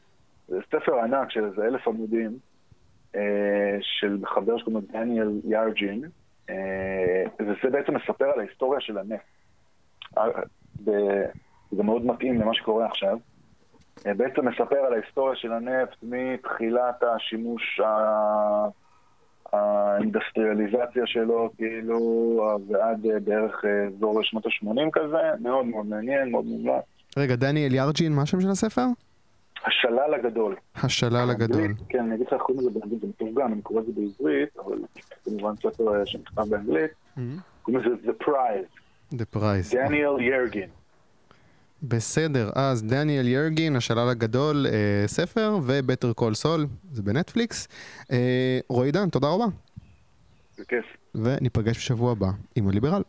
Speaker 2: זה ספר ענק של איזה אלף עמודים, אה, של חבר שקוראים לו דניאל יארג'ין, אה, וזה בעצם מספר על ההיסטוריה של הנפט. זה מאוד מתאים למה שקורה עכשיו. בעצם מספר על ההיסטוריה של הנפט מתחילת השימוש האינדסטריאליזציה שלו, כאילו, ועד אה, בערך אה, אזור שנות ה-80 כזה, מאוד מאוד מעניין, מאוד מומלץ.
Speaker 1: רגע, דניאל יארג'ין, מה השם של הספר?
Speaker 2: השלל הגדול.
Speaker 1: השלל הגדול.
Speaker 2: כן, אני אגיד לך איך קוראים לזה באנגלית, זה מתורגם, אני קורא את זה בעברית, אבל כמובן ספר אה, שנכתב באנגלית, קוראים לזה The Prize.
Speaker 1: The Prize.
Speaker 2: דניאל ירגין.
Speaker 1: בסדר, אז דניאל ירגין, השלל הגדול, אה, ספר, ובטר קול סול, זה בנטפליקס. אה, רועי דן, תודה רבה.
Speaker 2: בכיף.
Speaker 1: וניפגש בשבוע הבא עם הליברל.